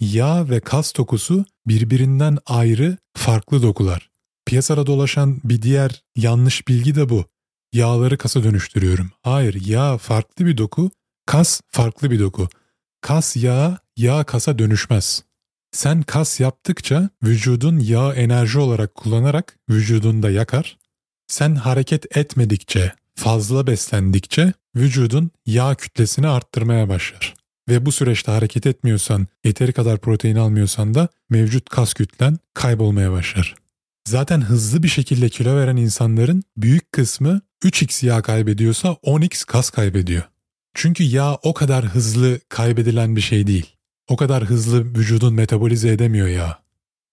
Speaker 1: Yağ ve kas dokusu birbirinden ayrı farklı dokular. Piyasada dolaşan bir diğer yanlış bilgi de bu. Yağları kasa dönüştürüyorum. Hayır, yağ farklı bir doku, kas farklı bir doku. Kas yağ, yağ kasa dönüşmez. Sen kas yaptıkça vücudun yağ enerji olarak kullanarak vücudunda yakar. Sen hareket etmedikçe, fazla beslendikçe vücudun yağ kütlesini arttırmaya başlar. Ve bu süreçte hareket etmiyorsan, yeteri kadar protein almıyorsan da mevcut kas kütlen kaybolmaya başlar. Zaten hızlı bir şekilde kilo veren insanların büyük kısmı 3x yağ kaybediyorsa 10x kas kaybediyor. Çünkü yağ o kadar hızlı kaybedilen bir şey değil. O kadar hızlı vücudun metabolize edemiyor yağ.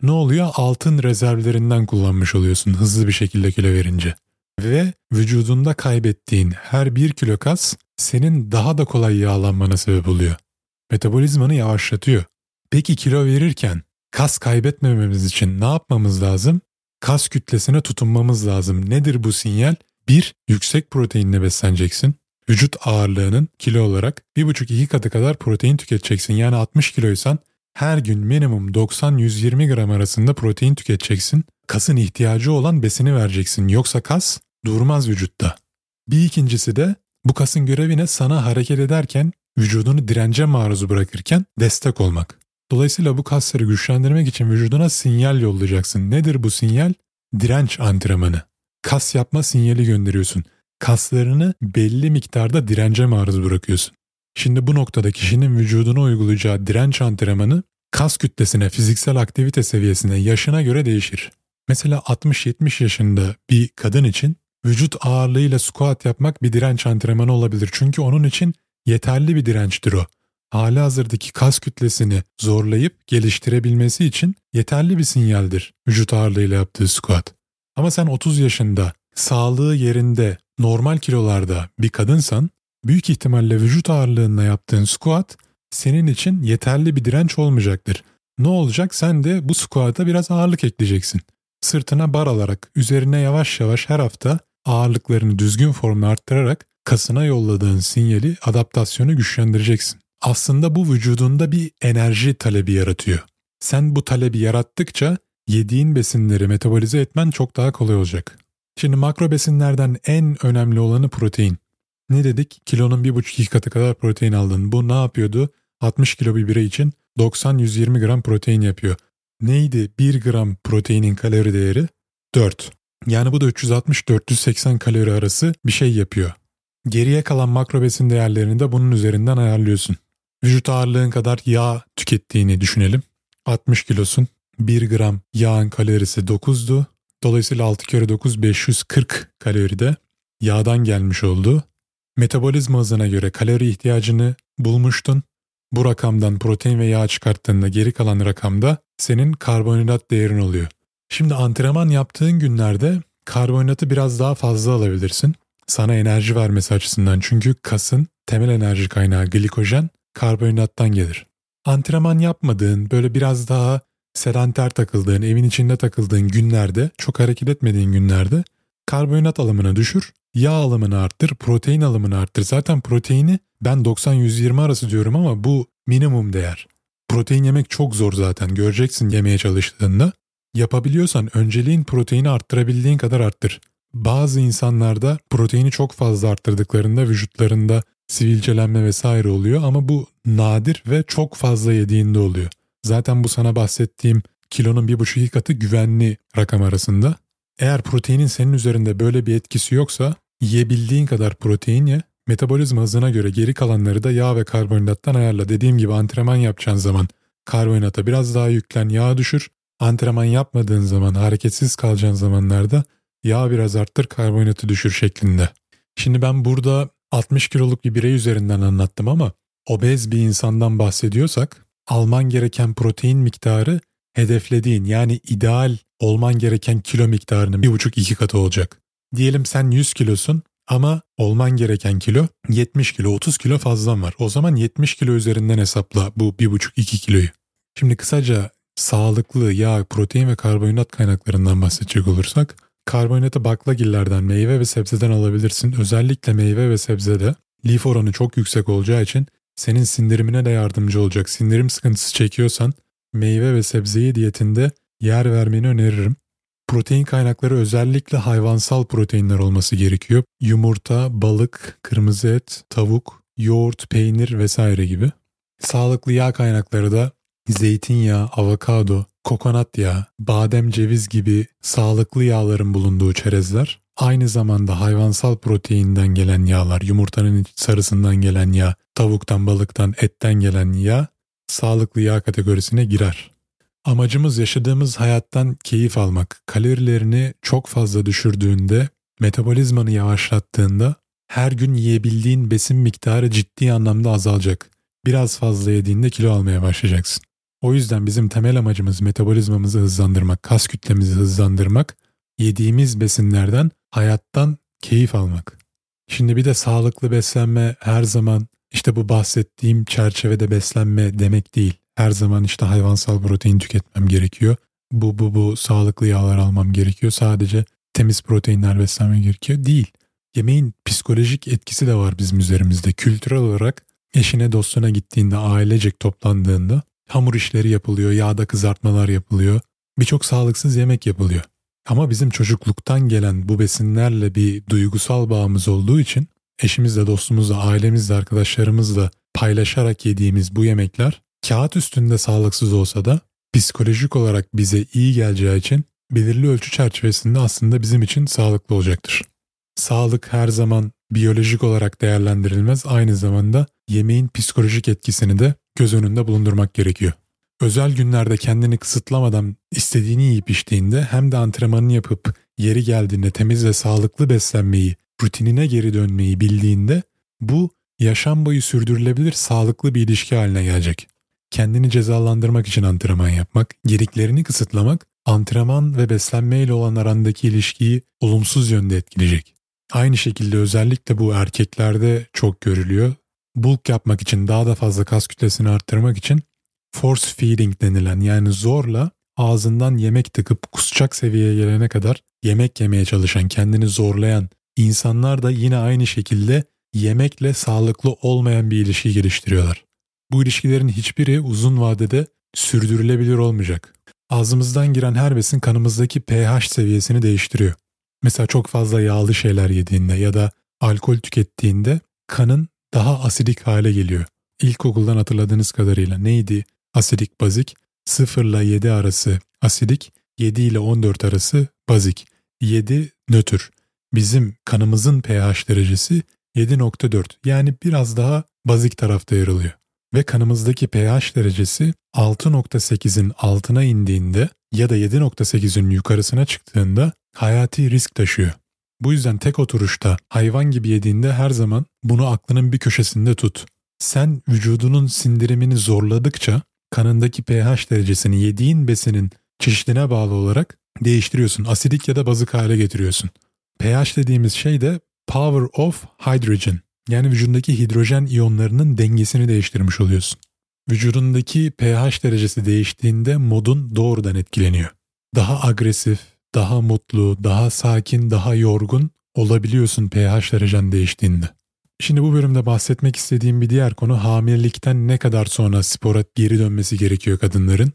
Speaker 1: Ne oluyor? Altın rezervlerinden kullanmış oluyorsun hızlı bir şekilde kilo verince. Ve vücudunda kaybettiğin her bir kilo kas senin daha da kolay yağlanmana sebep oluyor. Metabolizmanı yavaşlatıyor. Peki kilo verirken kas kaybetmememiz için ne yapmamız lazım? Kas kütlesine tutunmamız lazım. Nedir bu sinyal? Bir, yüksek proteinle besleneceksin. Vücut ağırlığının kilo olarak 1,5-2 katı kadar protein tüketeceksin. Yani 60 kiloysan her gün minimum 90-120 gram arasında protein tüketeceksin. Kasın ihtiyacı olan besini vereceksin. Yoksa kas durmaz vücutta. Bir ikincisi de bu kasın görevi ne? Sana hareket ederken, vücudunu dirence maruz bırakırken destek olmak. Dolayısıyla bu kasları güçlendirmek için vücuduna sinyal yollayacaksın. Nedir bu sinyal? Direnç antrenmanı. Kas yapma sinyali gönderiyorsun. Kaslarını belli miktarda dirence maruz bırakıyorsun. Şimdi bu noktada kişinin vücuduna uygulayacağı direnç antrenmanı kas kütlesine, fiziksel aktivite seviyesine, yaşına göre değişir. Mesela 60-70 yaşında bir kadın için vücut ağırlığıyla squat yapmak bir direnç antrenmanı olabilir. Çünkü onun için yeterli bir dirençtir o. Hali hazırdaki kas kütlesini zorlayıp geliştirebilmesi için yeterli bir sinyaldir vücut ağırlığıyla yaptığı squat. Ama sen 30 yaşında sağlığı yerinde normal kilolarda bir kadınsan büyük ihtimalle vücut ağırlığında yaptığın squat senin için yeterli bir direnç olmayacaktır. Ne olacak? Sen de bu squat'a biraz ağırlık ekleyeceksin. Sırtına bar alarak üzerine yavaş yavaş her hafta ağırlıklarını düzgün formda arttırarak kasına yolladığın sinyali, adaptasyonu güçlendireceksin. Aslında bu vücudunda bir enerji talebi yaratıyor. Sen bu talebi yarattıkça yediğin besinleri metabolize etmen çok daha kolay olacak. Şimdi makro besinlerden en önemli olanı protein. Ne dedik? Kilonun 1,5-2 katı kadar protein aldın. Bu ne yapıyordu? 60 kilo bir birey için 90-120 gram protein yapıyor. Neydi 1 gram proteinin kalori değeri? 4. Yani bu da 360-480 kalori arası bir şey yapıyor. Geriye kalan makro besin değerlerini de bunun üzerinden ayarlıyorsun. Vücut ağırlığın kadar yağ tükettiğini düşünelim. 60 kilosun. 1 gram yağın kalorisi 9'du. Dolayısıyla 6 kere 9 540 kalori de yağdan gelmiş oldu. Metabolizma hızına göre kalori ihtiyacını bulmuştun. Bu rakamdan protein ve yağ çıkarttığında geri kalan rakamda senin karbonhidrat değerin oluyor. Şimdi antrenman yaptığın günlerde karbonhidratı biraz daha fazla alabilirsin. Sana enerji vermesi açısından çünkü kasın temel enerji kaynağı glikojen karbonhidrattan gelir. Antrenman yapmadığın böyle biraz daha sedanter takıldığın, evin içinde takıldığın günlerde, çok hareket etmediğin günlerde karbonhidrat alımını düşür, yağ alımını arttır, protein alımını arttır. Zaten proteini ben 90-120 arası diyorum ama bu minimum değer. Protein yemek çok zor zaten göreceksin yemeye çalıştığında. Yapabiliyorsan önceliğin proteini arttırabildiğin kadar arttır. Bazı insanlarda proteini çok fazla arttırdıklarında vücutlarında sivilcelenme vesaire oluyor ama bu nadir ve çok fazla yediğinde oluyor. Zaten bu sana bahsettiğim kilonun bir buçuk iki katı güvenli rakam arasında. Eğer proteinin senin üzerinde böyle bir etkisi yoksa yiyebildiğin kadar protein ye, metabolizma hızına göre geri kalanları da yağ ve karbonhidrattan ayarla. Dediğim gibi antrenman yapacağın zaman karbonhidrata biraz daha yüklen, yağ düşür. Antrenman yapmadığın zaman, hareketsiz kalacağın zamanlarda yağ biraz arttır, karbonhidratı düşür şeklinde. Şimdi ben burada 60 kiloluk bir birey üzerinden anlattım ama obez bir insandan bahsediyorsak alman gereken protein miktarı hedeflediğin yani ideal olman gereken kilo miktarının bir buçuk iki katı olacak. Diyelim sen 100 kilosun ama olman gereken kilo 70 kilo 30 kilo fazlan var. O zaman 70 kilo üzerinden hesapla bu bir buçuk iki kiloyu. Şimdi kısaca sağlıklı yağ, protein ve karbonhidrat kaynaklarından bahsedecek olursak karbonhidratı baklagillerden, meyve ve sebzeden alabilirsin. Özellikle meyve ve sebzede lif oranı çok yüksek olacağı için senin sindirimine de yardımcı olacak. Sindirim sıkıntısı çekiyorsan meyve ve sebzeyi diyetinde yer vermeni öneririm. Protein kaynakları özellikle hayvansal proteinler olması gerekiyor. Yumurta, balık, kırmızı et, tavuk, yoğurt, peynir vesaire gibi. Sağlıklı yağ kaynakları da zeytinyağı, avokado, kokonat yağı, badem, ceviz gibi sağlıklı yağların bulunduğu çerezler. Aynı zamanda hayvansal proteinden gelen yağlar, yumurtanın sarısından gelen yağ, tavuktan, balıktan, etten gelen yağ sağlıklı yağ kategorisine girer. Amacımız yaşadığımız hayattan keyif almak. Kalorilerini çok fazla düşürdüğünde, metabolizmanı yavaşlattığında her gün yiyebildiğin besin miktarı ciddi anlamda azalacak. Biraz fazla yediğinde kilo almaya başlayacaksın. O yüzden bizim temel amacımız metabolizmamızı hızlandırmak, kas kütlemizi hızlandırmak, yediğimiz besinlerden hayattan keyif almak. Şimdi bir de sağlıklı beslenme her zaman işte bu bahsettiğim çerçevede beslenme demek değil. Her zaman işte hayvansal protein tüketmem gerekiyor. Bu bu bu sağlıklı yağlar almam gerekiyor. Sadece temiz proteinler beslenmem gerekiyor. Değil. Yemeğin psikolojik etkisi de var bizim üzerimizde. Kültürel olarak eşine dostuna gittiğinde, ailecek toplandığında hamur işleri yapılıyor, yağda kızartmalar yapılıyor. Birçok sağlıksız yemek yapılıyor. Ama bizim çocukluktan gelen bu besinlerle bir duygusal bağımız olduğu için eşimizle, dostumuzla, ailemizle, arkadaşlarımızla paylaşarak yediğimiz bu yemekler kağıt üstünde sağlıksız olsa da psikolojik olarak bize iyi geleceği için belirli ölçü çerçevesinde aslında bizim için sağlıklı olacaktır. Sağlık her zaman biyolojik olarak değerlendirilmez aynı zamanda yemeğin psikolojik etkisini de göz önünde bulundurmak gerekiyor. Özel günlerde kendini kısıtlamadan istediğini yiyip içtiğinde hem de antrenmanını yapıp yeri geldiğinde temiz ve sağlıklı beslenmeyi, rutinine geri dönmeyi bildiğinde bu yaşam boyu sürdürülebilir sağlıklı bir ilişki haline gelecek. Kendini cezalandırmak için antrenman yapmak, gediklerini kısıtlamak, antrenman ve beslenmeyle olan arandaki ilişkiyi olumsuz yönde etkileyecek. Aynı şekilde özellikle bu erkeklerde çok görülüyor. Bulk yapmak için daha da fazla kas kütlesini arttırmak için force feeding denilen yani zorla ağzından yemek tıkıp kusacak seviyeye gelene kadar yemek yemeye çalışan, kendini zorlayan insanlar da yine aynı şekilde yemekle sağlıklı olmayan bir ilişki geliştiriyorlar. Bu ilişkilerin hiçbiri uzun vadede sürdürülebilir olmayacak. Ağzımızdan giren her besin kanımızdaki pH seviyesini değiştiriyor. Mesela çok fazla yağlı şeyler yediğinde ya da alkol tükettiğinde kanın daha asidik hale geliyor. İlkokuldan hatırladığınız kadarıyla neydi? Asidik bazik 0 ile 7 arası asidik, 7 ile 14 arası bazik. 7 nötr. Bizim kanımızın pH derecesi 7.4 yani biraz daha bazik tarafta yer alıyor. Ve kanımızdaki pH derecesi 6.8'in altına indiğinde ya da 7.8'in yukarısına çıktığında hayati risk taşıyor. Bu yüzden tek oturuşta hayvan gibi yediğinde her zaman bunu aklının bir köşesinde tut. Sen vücudunun sindirimini zorladıkça kanındaki pH derecesini yediğin besinin çeşidine bağlı olarak değiştiriyorsun. Asidik ya da bazık hale getiriyorsun. pH dediğimiz şey de power of hydrogen. Yani vücudundaki hidrojen iyonlarının dengesini değiştirmiş oluyorsun. Vücudundaki pH derecesi değiştiğinde modun doğrudan etkileniyor. Daha agresif, daha mutlu, daha sakin, daha yorgun olabiliyorsun pH derecen değiştiğinde. Şimdi bu bölümde bahsetmek istediğim bir diğer konu hamilelikten ne kadar sonra spora geri dönmesi gerekiyor kadınların.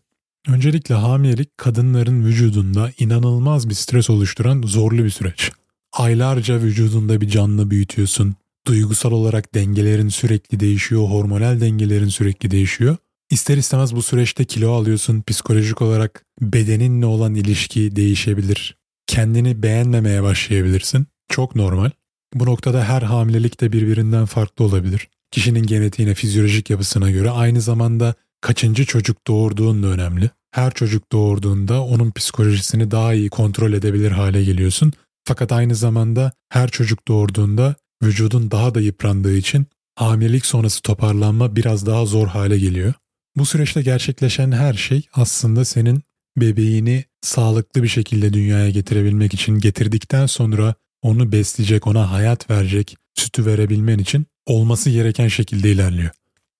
Speaker 1: Öncelikle hamilelik kadınların vücudunda inanılmaz bir stres oluşturan zorlu bir süreç. Aylarca vücudunda bir canlı büyütüyorsun. Duygusal olarak dengelerin sürekli değişiyor, hormonal dengelerin sürekli değişiyor. İster istemez bu süreçte kilo alıyorsun, psikolojik olarak bedeninle olan ilişki değişebilir. Kendini beğenmemeye başlayabilirsin. Çok normal. Bu noktada her hamilelik de birbirinden farklı olabilir. Kişinin genetiğine, fizyolojik yapısına göre aynı zamanda kaçıncı çocuk doğurduğun da önemli. Her çocuk doğurduğunda onun psikolojisini daha iyi kontrol edebilir hale geliyorsun. Fakat aynı zamanda her çocuk doğurduğunda vücudun daha da yıprandığı için hamilelik sonrası toparlanma biraz daha zor hale geliyor. Bu süreçte gerçekleşen her şey aslında senin bebeğini sağlıklı bir şekilde dünyaya getirebilmek için getirdikten sonra onu besleyecek, ona hayat verecek, sütü verebilmen için olması gereken şekilde ilerliyor.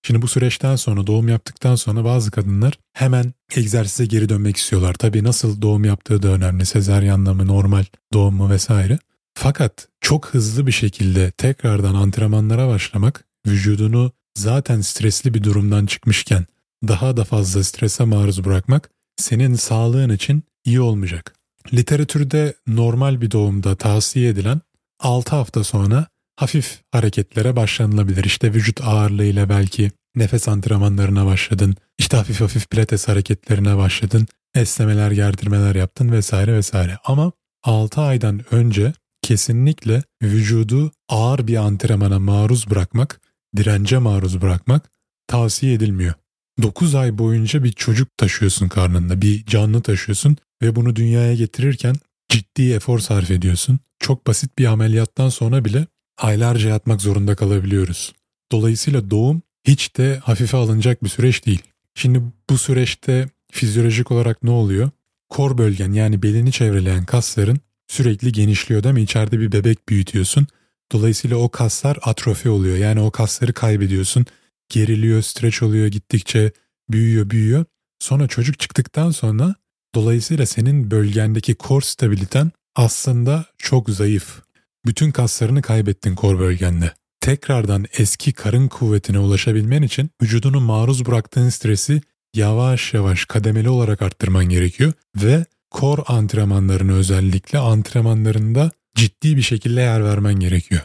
Speaker 1: Şimdi bu süreçten sonra doğum yaptıktan sonra bazı kadınlar hemen egzersize geri dönmek istiyorlar. Tabii nasıl doğum yaptığı da önemli. Sezaryenle mi, normal doğum mu vesaire. Fakat çok hızlı bir şekilde tekrardan antrenmanlara başlamak vücudunu zaten stresli bir durumdan çıkmışken daha da fazla strese maruz bırakmak senin sağlığın için iyi olmayacak. Literatürde normal bir doğumda tavsiye edilen 6 hafta sonra hafif hareketlere başlanılabilir. İşte vücut ağırlığıyla belki nefes antrenmanlarına başladın, işte hafif hafif pilates hareketlerine başladın, esnemeler, gerdirmeler yaptın vesaire vesaire. Ama 6 aydan önce kesinlikle vücudu ağır bir antrenmana maruz bırakmak, dirence maruz bırakmak tavsiye edilmiyor. 9 ay boyunca bir çocuk taşıyorsun karnında, bir canlı taşıyorsun ve bunu dünyaya getirirken ciddi efor sarf ediyorsun. Çok basit bir ameliyattan sonra bile aylarca yatmak zorunda kalabiliyoruz. Dolayısıyla doğum hiç de hafife alınacak bir süreç değil. Şimdi bu süreçte fizyolojik olarak ne oluyor? Kor bölgen yani belini çevreleyen kasların sürekli genişliyor değil mi? İçeride bir bebek büyütüyorsun. Dolayısıyla o kaslar atrofi oluyor. Yani o kasları kaybediyorsun. Geriliyor, streç oluyor gittikçe büyüyor, büyüyor. Sonra çocuk çıktıktan sonra dolayısıyla senin bölgendeki kor stabiliten aslında çok zayıf. Bütün kaslarını kaybettin kor bölgende. Tekrardan eski karın kuvvetine ulaşabilmen için vücudunu maruz bıraktığın stresi yavaş yavaş kademeli olarak arttırman gerekiyor ve kor antrenmanlarını özellikle antrenmanlarında ciddi bir şekilde yer vermen gerekiyor.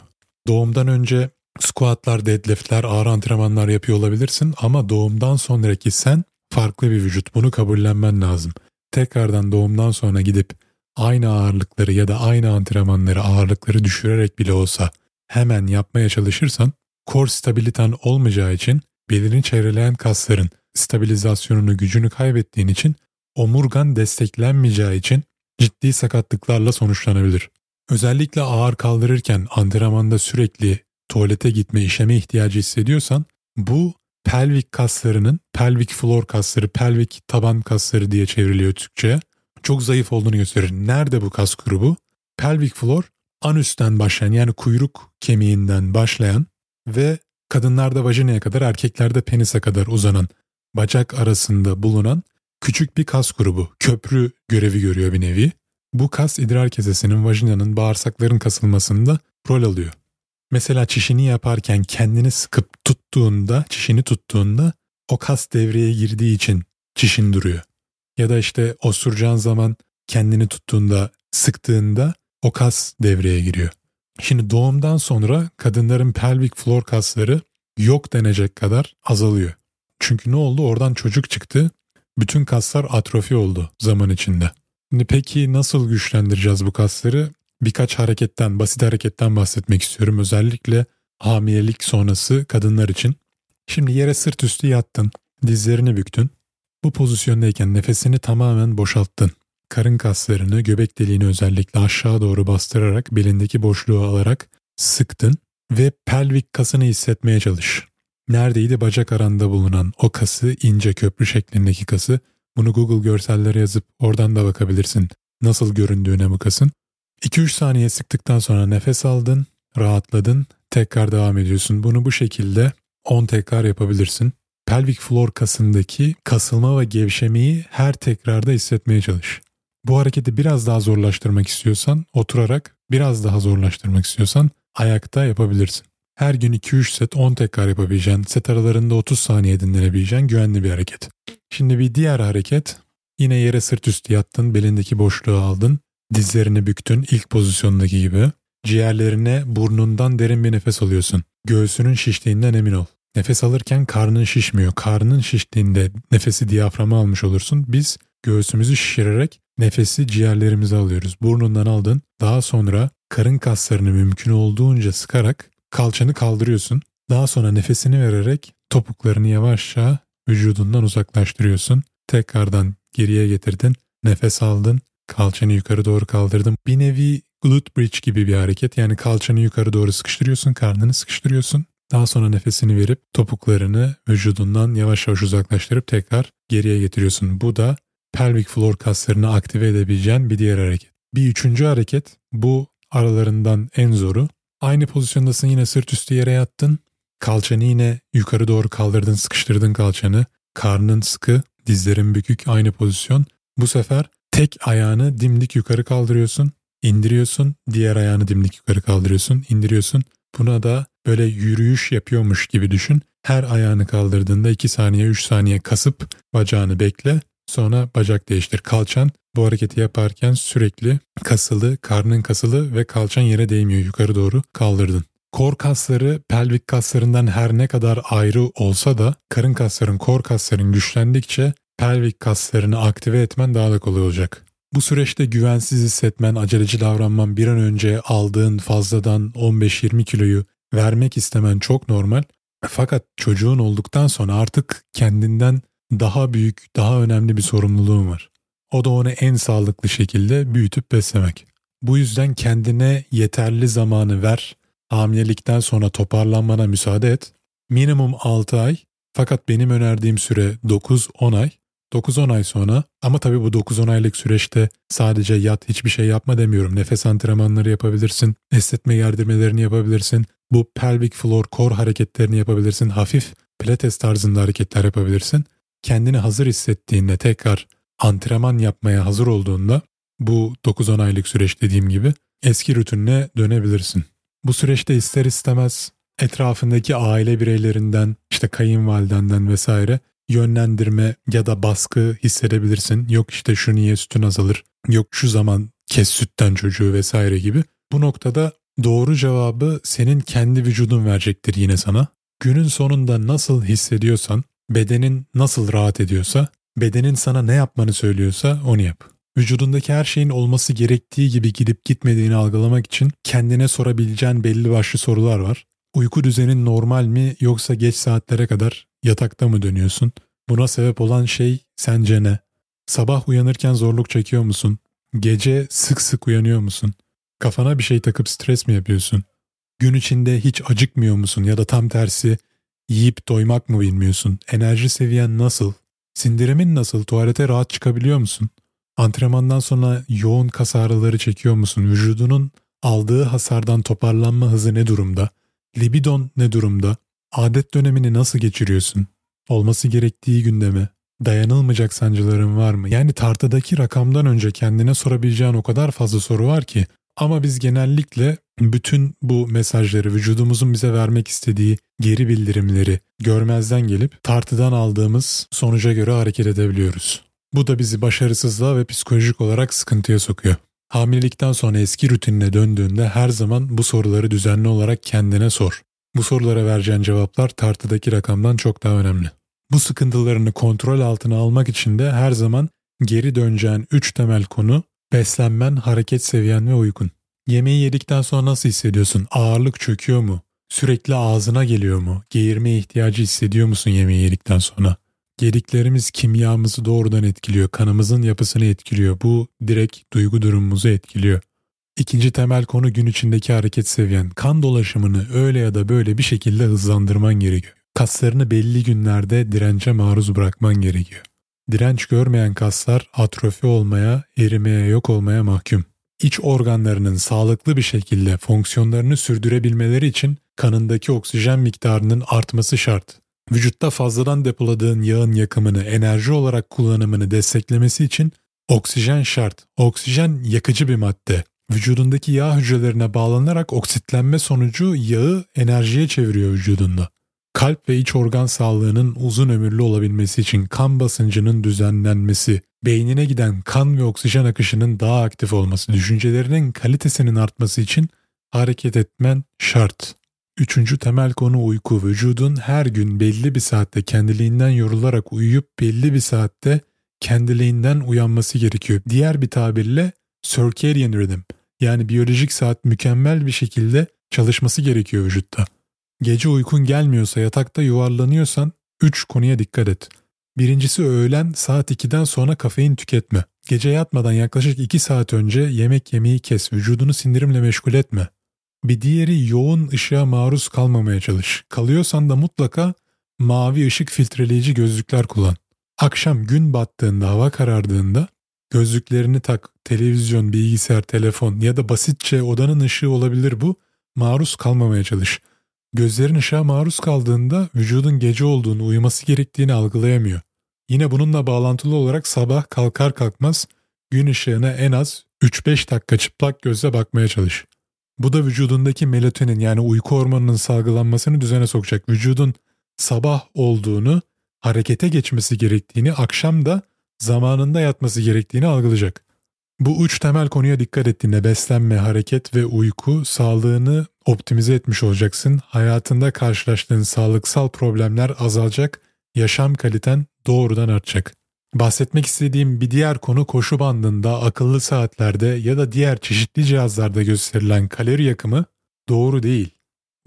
Speaker 1: Doğumdan önce squatlar, deadliftler, ağır antrenmanlar yapıyor olabilirsin ama doğumdan sonraki sen farklı bir vücut. Bunu kabullenmen lazım. Tekrardan doğumdan sonra gidip aynı ağırlıkları ya da aynı antrenmanları ağırlıkları düşürerek bile olsa hemen yapmaya çalışırsan kor stabiliten olmayacağı için belini çevreleyen kasların stabilizasyonunu gücünü kaybettiğin için omurgan desteklenmeyeceği için ciddi sakatlıklarla sonuçlanabilir. Özellikle ağır kaldırırken antrenmanda sürekli tuvalete gitme, işeme ihtiyacı hissediyorsan bu pelvik kaslarının, pelvik floor kasları, pelvik taban kasları diye çevriliyor Türkçe'ye. Çok zayıf olduğunu gösterir. Nerede bu kas grubu? Pelvik floor anüsten başlayan yani kuyruk kemiğinden başlayan ve kadınlarda vajinaya kadar erkeklerde penise kadar uzanan bacak arasında bulunan küçük bir kas grubu. Köprü görevi görüyor bir nevi. Bu kas idrar kesesinin vajinanın bağırsakların kasılmasında rol alıyor. Mesela çişini yaparken kendini sıkıp tuttuğunda, çişini tuttuğunda o kas devreye girdiği için çişin duruyor. Ya da işte osuracağın zaman kendini tuttuğunda, sıktığında o kas devreye giriyor. Şimdi doğumdan sonra kadınların pelvik floor kasları yok denecek kadar azalıyor. Çünkü ne oldu? Oradan çocuk çıktı. Bütün kaslar atrofi oldu zaman içinde. Şimdi peki nasıl güçlendireceğiz bu kasları? Birkaç hareketten, basit hareketten bahsetmek istiyorum. Özellikle hamilelik sonrası kadınlar için. Şimdi yere sırt üstü yattın, dizlerini büktün. Bu pozisyondayken nefesini tamamen boşalttın. Karın kaslarını, göbek deliğini özellikle aşağı doğru bastırarak belindeki boşluğu alarak sıktın ve pelvik kasını hissetmeye çalış. Neredeydi bacak aranda bulunan o kası, ince köprü şeklindeki kası. Bunu Google görsellere yazıp oradan da bakabilirsin. nasıl göründüğüne bakasın. 2-3 saniye sıktıktan sonra nefes aldın, rahatladın, tekrar devam ediyorsun. Bunu bu şekilde 10 tekrar yapabilirsin. Pelvic floor kasındaki kasılma ve gevşemeyi her tekrarda hissetmeye çalış. Bu hareketi biraz daha zorlaştırmak istiyorsan oturarak, biraz daha zorlaştırmak istiyorsan ayakta yapabilirsin. Her gün 2-3 set 10 tekrar yapabileceğin, set aralarında 30 saniye dinlenebileceğin güvenli bir hareket. Şimdi bir diğer hareket. Yine yere sırt üstü yattın, belindeki boşluğu aldın, dizlerini büktün ilk pozisyondaki gibi. Ciğerlerine burnundan derin bir nefes alıyorsun. Göğsünün şiştiğinden emin ol. Nefes alırken karnın şişmiyor. Karnın şiştiğinde nefesi diyaframa almış olursun. Biz göğsümüzü şişirerek nefesi ciğerlerimize alıyoruz. Burnundan aldın. Daha sonra karın kaslarını mümkün olduğunca sıkarak kalçanı kaldırıyorsun. Daha sonra nefesini vererek topuklarını yavaşça vücudundan uzaklaştırıyorsun. Tekrardan geriye getirdin. Nefes aldın. Kalçanı yukarı doğru kaldırdın. Bir nevi glute bridge gibi bir hareket. Yani kalçanı yukarı doğru sıkıştırıyorsun, karnını sıkıştırıyorsun. Daha sonra nefesini verip topuklarını vücudundan yavaş yavaş uzaklaştırıp tekrar geriye getiriyorsun. Bu da pelvic floor kaslarını aktive edebileceğin bir diğer hareket. Bir üçüncü hareket bu aralarından en zoru. Aynı pozisyondasın yine sırt üstü yere yattın. Kalçanı yine yukarı doğru kaldırdın sıkıştırdın kalçanı. Karnın sıkı, dizlerin bükük aynı pozisyon. Bu sefer tek ayağını dimdik yukarı kaldırıyorsun. indiriyorsun. Diğer ayağını dimdik yukarı kaldırıyorsun. indiriyorsun. Buna da böyle yürüyüş yapıyormuş gibi düşün. Her ayağını kaldırdığında 2 saniye 3 saniye kasıp bacağını bekle. Sonra bacak değiştir. Kalçan bu hareketi yaparken sürekli kasılı, karnın kasılı ve kalçan yere değmiyor. Yukarı doğru kaldırdın. Kor kasları pelvik kaslarından her ne kadar ayrı olsa da karın kasların, kor kasların güçlendikçe pelvik kaslarını aktive etmen daha da kolay olacak. Bu süreçte güvensiz hissetmen, aceleci davranman, bir an önce aldığın fazladan 15-20 kiloyu vermek istemen çok normal. Fakat çocuğun olduktan sonra artık kendinden daha büyük, daha önemli bir sorumluluğun var. O da onu en sağlıklı şekilde büyütüp beslemek. Bu yüzden kendine yeterli zamanı ver. Hamilelikten sonra toparlanmana müsaade et. Minimum 6 ay fakat benim önerdiğim süre 9-10 ay. 9-10 ay sonra ama tabii bu 9-10 aylık süreçte sadece yat hiçbir şey yapma demiyorum. Nefes antrenmanları yapabilirsin, esnetme gerdirmelerini yapabilirsin, bu pelvic floor core hareketlerini yapabilirsin, hafif pilates tarzında hareketler yapabilirsin. Kendini hazır hissettiğinde tekrar antrenman yapmaya hazır olduğunda bu 9-10 aylık süreç dediğim gibi eski rutinine dönebilirsin. Bu süreçte ister istemez etrafındaki aile bireylerinden, işte kayınvalidenden vesaire yönlendirme ya da baskı hissedebilirsin. Yok işte şu niye sütün azalır, yok şu zaman kes sütten çocuğu vesaire gibi. Bu noktada doğru cevabı senin kendi vücudun verecektir yine sana. Günün sonunda nasıl hissediyorsan, bedenin nasıl rahat ediyorsa, bedenin sana ne yapmanı söylüyorsa onu yap. Vücudundaki her şeyin olması gerektiği gibi gidip gitmediğini algılamak için kendine sorabileceğin belli başlı sorular var. Uyku düzenin normal mi yoksa geç saatlere kadar yatakta mı dönüyorsun? Buna sebep olan şey sence ne? Sabah uyanırken zorluk çekiyor musun? Gece sık sık uyanıyor musun? Kafana bir şey takıp stres mi yapıyorsun? Gün içinde hiç acıkmıyor musun ya da tam tersi yiyip doymak mı bilmiyorsun? Enerji seviyen nasıl? Sindirimin nasıl? Tuvalete rahat çıkabiliyor musun? Antrenmandan sonra yoğun kas ağrıları çekiyor musun? Vücudunun aldığı hasardan toparlanma hızı ne durumda? Libidon ne durumda? Adet dönemini nasıl geçiriyorsun? Olması gerektiği günde mi? Dayanılmayacak sancıların var mı? Yani tartıdaki rakamdan önce kendine sorabileceğin o kadar fazla soru var ki. Ama biz genellikle bütün bu mesajları, vücudumuzun bize vermek istediği geri bildirimleri görmezden gelip tartıdan aldığımız sonuca göre hareket edebiliyoruz. Bu da bizi başarısızlığa ve psikolojik olarak sıkıntıya sokuyor. Hamilelikten sonra eski rutinine döndüğünde her zaman bu soruları düzenli olarak kendine sor. Bu sorulara vereceğin cevaplar tartıdaki rakamdan çok daha önemli. Bu sıkıntılarını kontrol altına almak için de her zaman geri döneceğin 3 temel konu beslenmen, hareket seviyen ve uykun. Yemeği yedikten sonra nasıl hissediyorsun? Ağırlık çöküyor mu? Sürekli ağzına geliyor mu? Geğirmeye ihtiyacı hissediyor musun yemeği yedikten sonra? Yediklerimiz kimyamızı doğrudan etkiliyor, kanımızın yapısını etkiliyor. Bu direkt duygu durumumuzu etkiliyor. İkinci temel konu gün içindeki hareket seviyen. Kan dolaşımını öyle ya da böyle bir şekilde hızlandırman gerekiyor. Kaslarını belli günlerde dirence maruz bırakman gerekiyor. Direnç görmeyen kaslar atrofi olmaya, erimeye, yok olmaya mahkum. İç organlarının sağlıklı bir şekilde fonksiyonlarını sürdürebilmeleri için kanındaki oksijen miktarının artması şart. Vücutta fazladan depoladığın yağın yakımını, enerji olarak kullanımını desteklemesi için oksijen şart. Oksijen yakıcı bir madde. Vücudundaki yağ hücrelerine bağlanarak oksitlenme sonucu yağı enerjiye çeviriyor vücudunda. Kalp ve iç organ sağlığının uzun ömürlü olabilmesi için kan basıncının düzenlenmesi, beynine giden kan ve oksijen akışının daha aktif olması, düşüncelerinin kalitesinin artması için hareket etmen şart. Üçüncü temel konu uyku. Vücudun her gün belli bir saatte kendiliğinden yorularak uyuyup belli bir saatte kendiliğinden uyanması gerekiyor. Diğer bir tabirle circadian rhythm yani biyolojik saat mükemmel bir şekilde çalışması gerekiyor vücutta. Gece uykun gelmiyorsa yatakta yuvarlanıyorsan 3 konuya dikkat et. Birincisi öğlen saat 2'den sonra kafein tüketme. Gece yatmadan yaklaşık 2 saat önce yemek yemeyi kes, vücudunu sindirimle meşgul etme. Bir diğeri yoğun ışığa maruz kalmamaya çalış. Kalıyorsan da mutlaka mavi ışık filtreleyici gözlükler kullan. Akşam gün battığında, hava karardığında gözlüklerini tak, televizyon, bilgisayar, telefon ya da basitçe odanın ışığı olabilir bu. Maruz kalmamaya çalış. Gözlerin ışığa maruz kaldığında vücudun gece olduğunu, uyuması gerektiğini algılayamıyor. Yine bununla bağlantılı olarak sabah kalkar kalkmaz gün ışığına en az 3-5 dakika çıplak gözle bakmaya çalış. Bu da vücudundaki melatonin yani uyku hormonunun salgılanmasını düzene sokacak. Vücudun sabah olduğunu, harekete geçmesi gerektiğini, akşam da zamanında yatması gerektiğini algılayacak. Bu üç temel konuya dikkat ettiğinde beslenme, hareket ve uyku sağlığını optimize etmiş olacaksın. Hayatında karşılaştığın sağlıksal problemler azalacak, yaşam kaliten doğrudan artacak. Bahsetmek istediğim bir diğer konu koşu bandında, akıllı saatlerde ya da diğer çeşitli cihazlarda gösterilen kalori yakımı doğru değil.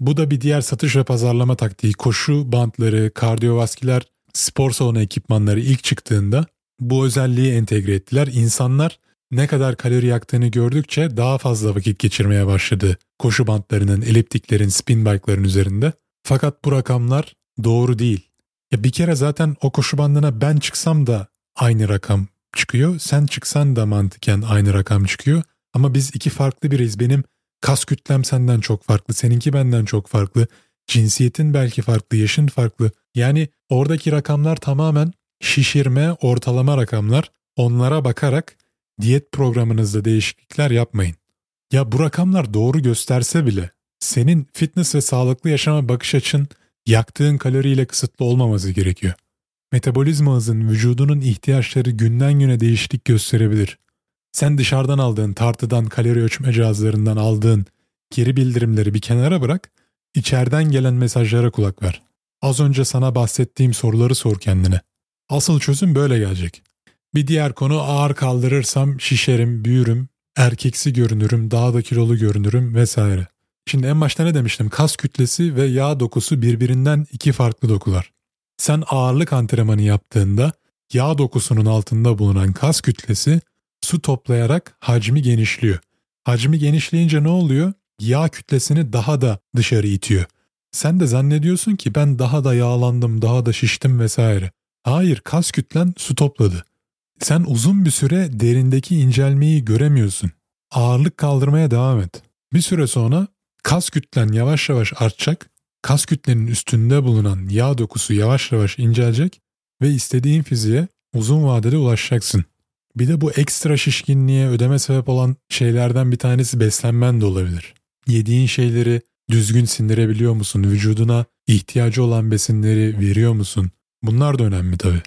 Speaker 1: Bu da bir diğer satış ve pazarlama taktiği. Koşu bantları, kardiyovasküler spor salonu ekipmanları ilk çıktığında bu özelliği entegre ettiler. İnsanlar ne kadar kalori yaktığını gördükçe daha fazla vakit geçirmeye başladı koşu bantlarının, eliptiklerin, spin bike'ların üzerinde. Fakat bu rakamlar doğru değil. Ya bir kere zaten o koşu bandına ben çıksam da aynı rakam çıkıyor. Sen çıksan da mantıken aynı rakam çıkıyor. Ama biz iki farklı biriz. Benim kas kütlem senden çok farklı, seninki benden çok farklı. Cinsiyetin belki farklı, yaşın farklı. Yani oradaki rakamlar tamamen şişirme, ortalama rakamlar. Onlara bakarak diyet programınızda değişiklikler yapmayın. Ya bu rakamlar doğru gösterse bile senin fitness ve sağlıklı yaşama bakış açın yaktığın kaloriyle kısıtlı olmaması gerekiyor. Metabolizma hızın vücudunun ihtiyaçları günden güne değişiklik gösterebilir. Sen dışarıdan aldığın tartıdan kalori ölçme cihazlarından aldığın geri bildirimleri bir kenara bırak, içeriden gelen mesajlara kulak ver. Az önce sana bahsettiğim soruları sor kendine. Asıl çözüm böyle gelecek. Bir diğer konu ağır kaldırırsam şişerim, büyürüm, erkeksi görünürüm, daha da kilolu görünürüm vesaire. Şimdi en başta ne demiştim? Kas kütlesi ve yağ dokusu birbirinden iki farklı dokular. Sen ağırlık antrenmanı yaptığında yağ dokusunun altında bulunan kas kütlesi su toplayarak hacmi genişliyor. Hacmi genişleyince ne oluyor? Yağ kütlesini daha da dışarı itiyor. Sen de zannediyorsun ki ben daha da yağlandım, daha da şiştim vesaire. Hayır, kas kütlen su topladı. Sen uzun bir süre derindeki incelmeyi göremiyorsun. Ağırlık kaldırmaya devam et. Bir süre sonra kas kütlen yavaş yavaş artacak, kas kütlenin üstünde bulunan yağ dokusu yavaş yavaş incelecek ve istediğin fiziğe uzun vadede ulaşacaksın. Bir de bu ekstra şişkinliğe ödeme sebep olan şeylerden bir tanesi beslenmen de olabilir. Yediğin şeyleri düzgün sindirebiliyor musun? Vücuduna ihtiyacı olan besinleri veriyor musun? Bunlar da önemli tabii.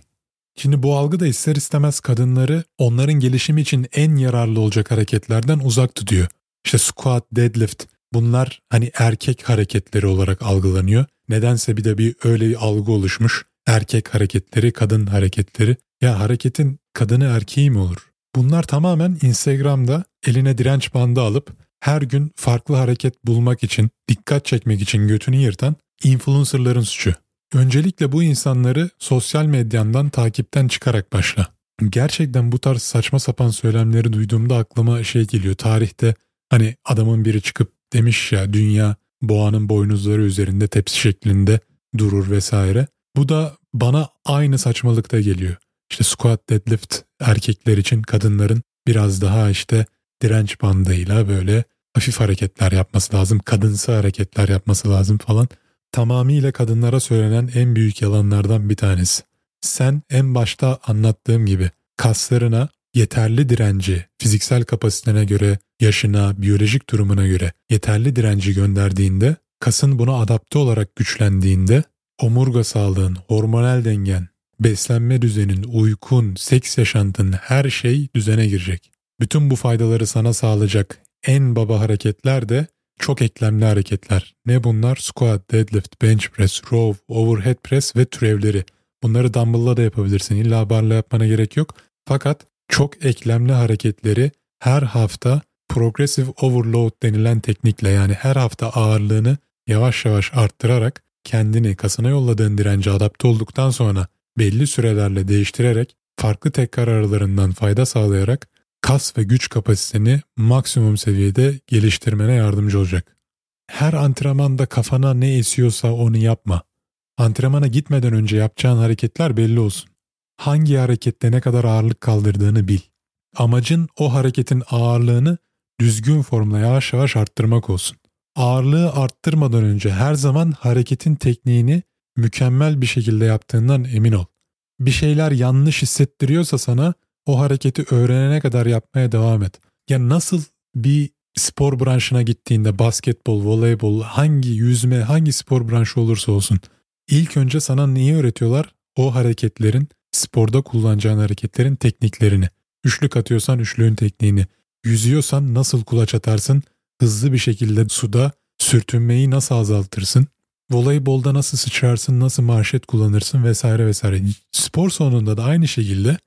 Speaker 1: Şimdi bu algı da ister istemez kadınları onların gelişimi için en yararlı olacak hareketlerden uzak tutuyor. İşte squat, deadlift bunlar hani erkek hareketleri olarak algılanıyor. Nedense bir de bir öyle algı oluşmuş. Erkek hareketleri, kadın hareketleri. Ya hareketin kadını erkeği mi olur? Bunlar tamamen Instagram'da eline direnç bandı alıp her gün farklı hareket bulmak için, dikkat çekmek için götünü yırtan influencerların suçu. Öncelikle bu insanları sosyal medyandan takipten çıkarak başla. Gerçekten bu tarz saçma sapan söylemleri duyduğumda aklıma şey geliyor. Tarihte hani adamın biri çıkıp demiş ya dünya boğanın boynuzları üzerinde tepsi şeklinde durur vesaire. Bu da bana aynı saçmalıkta geliyor. İşte squat deadlift erkekler için kadınların biraz daha işte direnç bandıyla böyle hafif hareketler yapması lazım. Kadınsı hareketler yapması lazım falan. Tamamıyla kadınlara söylenen en büyük yalanlardan bir tanesi. Sen en başta anlattığım gibi kaslarına yeterli direnci, fiziksel kapasitene göre, yaşına, biyolojik durumuna göre yeterli direnci gönderdiğinde, kasın buna adapte olarak güçlendiğinde, omurga sağlığın, hormonal dengen, beslenme düzenin, uykun, seks yaşantın her şey düzene girecek. Bütün bu faydaları sana sağlayacak en baba hareketler de çok eklemli hareketler. Ne bunlar? Squat, deadlift, bench press, row, overhead press ve türevleri. Bunları dumbbell'la da yapabilirsin. İlla barla yapmana gerek yok. Fakat çok eklemli hareketleri her hafta progressive overload denilen teknikle yani her hafta ağırlığını yavaş yavaş arttırarak kendini kasına yolladığın dirence adapte olduktan sonra belli sürelerle değiştirerek farklı tekrar aralarından fayda sağlayarak kas ve güç kapasiteni maksimum seviyede geliştirmene yardımcı olacak. Her antrenmanda kafana ne esiyorsa onu yapma. Antrenmana gitmeden önce yapacağın hareketler belli olsun. Hangi harekette ne kadar ağırlık kaldırdığını bil. Amacın o hareketin ağırlığını düzgün formla yavaş yavaş arttırmak olsun. Ağırlığı arttırmadan önce her zaman hareketin tekniğini mükemmel bir şekilde yaptığından emin ol. Bir şeyler yanlış hissettiriyorsa sana o hareketi öğrenene kadar yapmaya devam et. Ya nasıl bir spor branşına gittiğinde basketbol, voleybol, hangi yüzme, hangi spor branşı olursa olsun ilk önce sana neyi öğretiyorlar? O hareketlerin, sporda kullanacağın hareketlerin tekniklerini. Üçlük atıyorsan üçlüğün tekniğini. Yüzüyorsan nasıl kulaç atarsın? Hızlı bir şekilde suda sürtünmeyi nasıl azaltırsın? Voleybolda nasıl sıçrarsın, nasıl marşet kullanırsın vesaire vesaire. Spor sonunda da aynı şekilde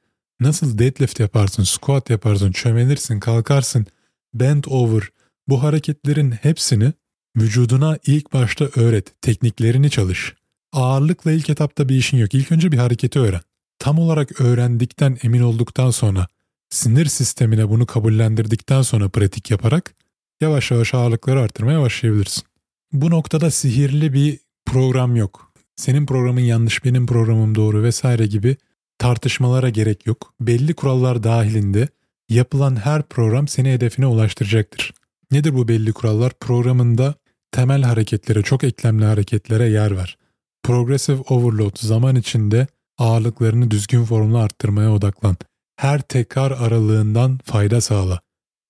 Speaker 1: nasıl deadlift yaparsın, squat yaparsın, çömelirsin, kalkarsın, bend over bu hareketlerin hepsini vücuduna ilk başta öğret, tekniklerini çalış. Ağırlıkla ilk etapta bir işin yok. İlk önce bir hareketi öğren. Tam olarak öğrendikten emin olduktan sonra sinir sistemine bunu kabullendirdikten sonra pratik yaparak yavaş yavaş ağırlıkları artırmaya başlayabilirsin. Bu noktada sihirli bir program yok. Senin programın yanlış, benim programım doğru vesaire gibi tartışmalara gerek yok. Belli kurallar dahilinde yapılan her program seni hedefine ulaştıracaktır. Nedir bu belli kurallar? Programında temel hareketlere, çok eklemli hareketlere yer ver. Progressive overload zaman içinde ağırlıklarını düzgün formla arttırmaya odaklan. Her tekrar aralığından fayda sağla.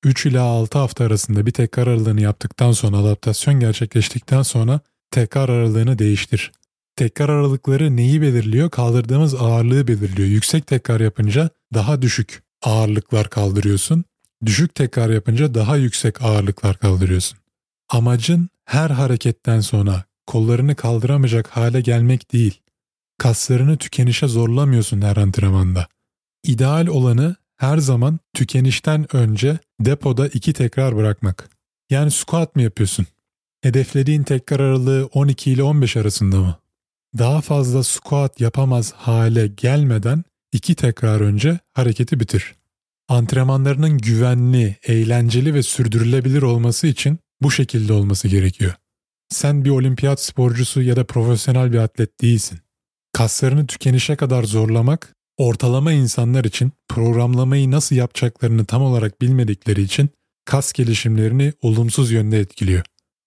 Speaker 1: 3 ila 6 hafta arasında bir tekrar aralığını yaptıktan sonra adaptasyon gerçekleştikten sonra tekrar aralığını değiştir. Tekrar aralıkları neyi belirliyor? Kaldırdığımız ağırlığı belirliyor. Yüksek tekrar yapınca daha düşük ağırlıklar kaldırıyorsun. Düşük tekrar yapınca daha yüksek ağırlıklar kaldırıyorsun. Amacın her hareketten sonra kollarını kaldıramayacak hale gelmek değil. Kaslarını tükenişe zorlamıyorsun her antrenmanda. İdeal olanı her zaman tükenişten önce depoda iki tekrar bırakmak. Yani squat mı yapıyorsun? Hedeflediğin tekrar aralığı 12 ile 15 arasında mı? Daha fazla squat yapamaz hale gelmeden iki tekrar önce hareketi bitir. Antrenmanlarının güvenli, eğlenceli ve sürdürülebilir olması için bu şekilde olması gerekiyor. Sen bir olimpiyat sporcusu ya da profesyonel bir atlet değilsin. Kaslarını tükenişe kadar zorlamak ortalama insanlar için programlamayı nasıl yapacaklarını tam olarak bilmedikleri için kas gelişimlerini olumsuz yönde etkiliyor.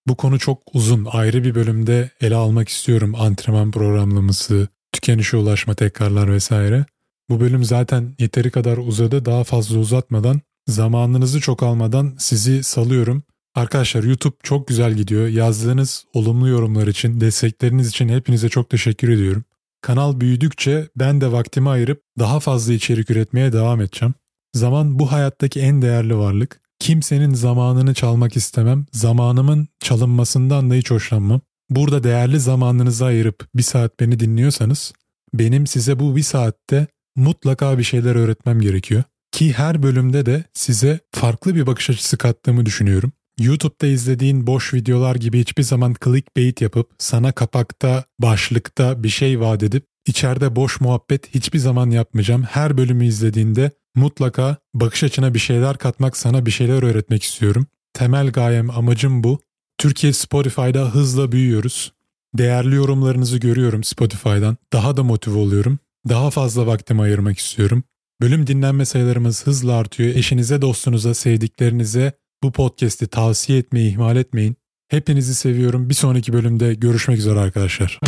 Speaker 1: Bu konu çok uzun. Ayrı bir bölümde ele almak istiyorum. Antrenman programlaması, tükenişe ulaşma tekrarlar vesaire. Bu bölüm zaten yeteri kadar uzadı. Daha fazla uzatmadan, zamanınızı çok almadan sizi salıyorum. Arkadaşlar YouTube çok güzel gidiyor. Yazdığınız olumlu yorumlar için, destekleriniz için hepinize çok teşekkür ediyorum. Kanal büyüdükçe ben de vaktimi ayırıp daha fazla içerik üretmeye devam edeceğim. Zaman bu hayattaki en değerli varlık. Kimsenin zamanını çalmak istemem. Zamanımın çalınmasından da hiç hoşlanmam. Burada değerli zamanınızı ayırıp bir saat beni dinliyorsanız benim size bu bir saatte mutlaka bir şeyler öğretmem gerekiyor. Ki her bölümde de size farklı bir bakış açısı kattığımı düşünüyorum. YouTube'da izlediğin boş videolar gibi hiçbir zaman clickbait yapıp sana kapakta, başlıkta bir şey vaat edip içeride boş muhabbet hiçbir zaman yapmayacağım. Her bölümü izlediğinde mutlaka bakış açına bir şeyler katmak, sana bir şeyler öğretmek istiyorum. Temel gayem, amacım bu. Türkiye Spotify'da hızla büyüyoruz. Değerli yorumlarınızı görüyorum Spotify'dan. Daha da motive oluyorum. daha fazla vaktimi ayırmak istiyorum. Bölüm dinlenme sayılarımız hızla artıyor. Eşinize, dostunuza, sevdiklerinize bu podcast'i tavsiye etmeyi ihmal etmeyin. Hepinizi seviyorum. Bir sonraki bölümde görüşmek üzere arkadaşlar.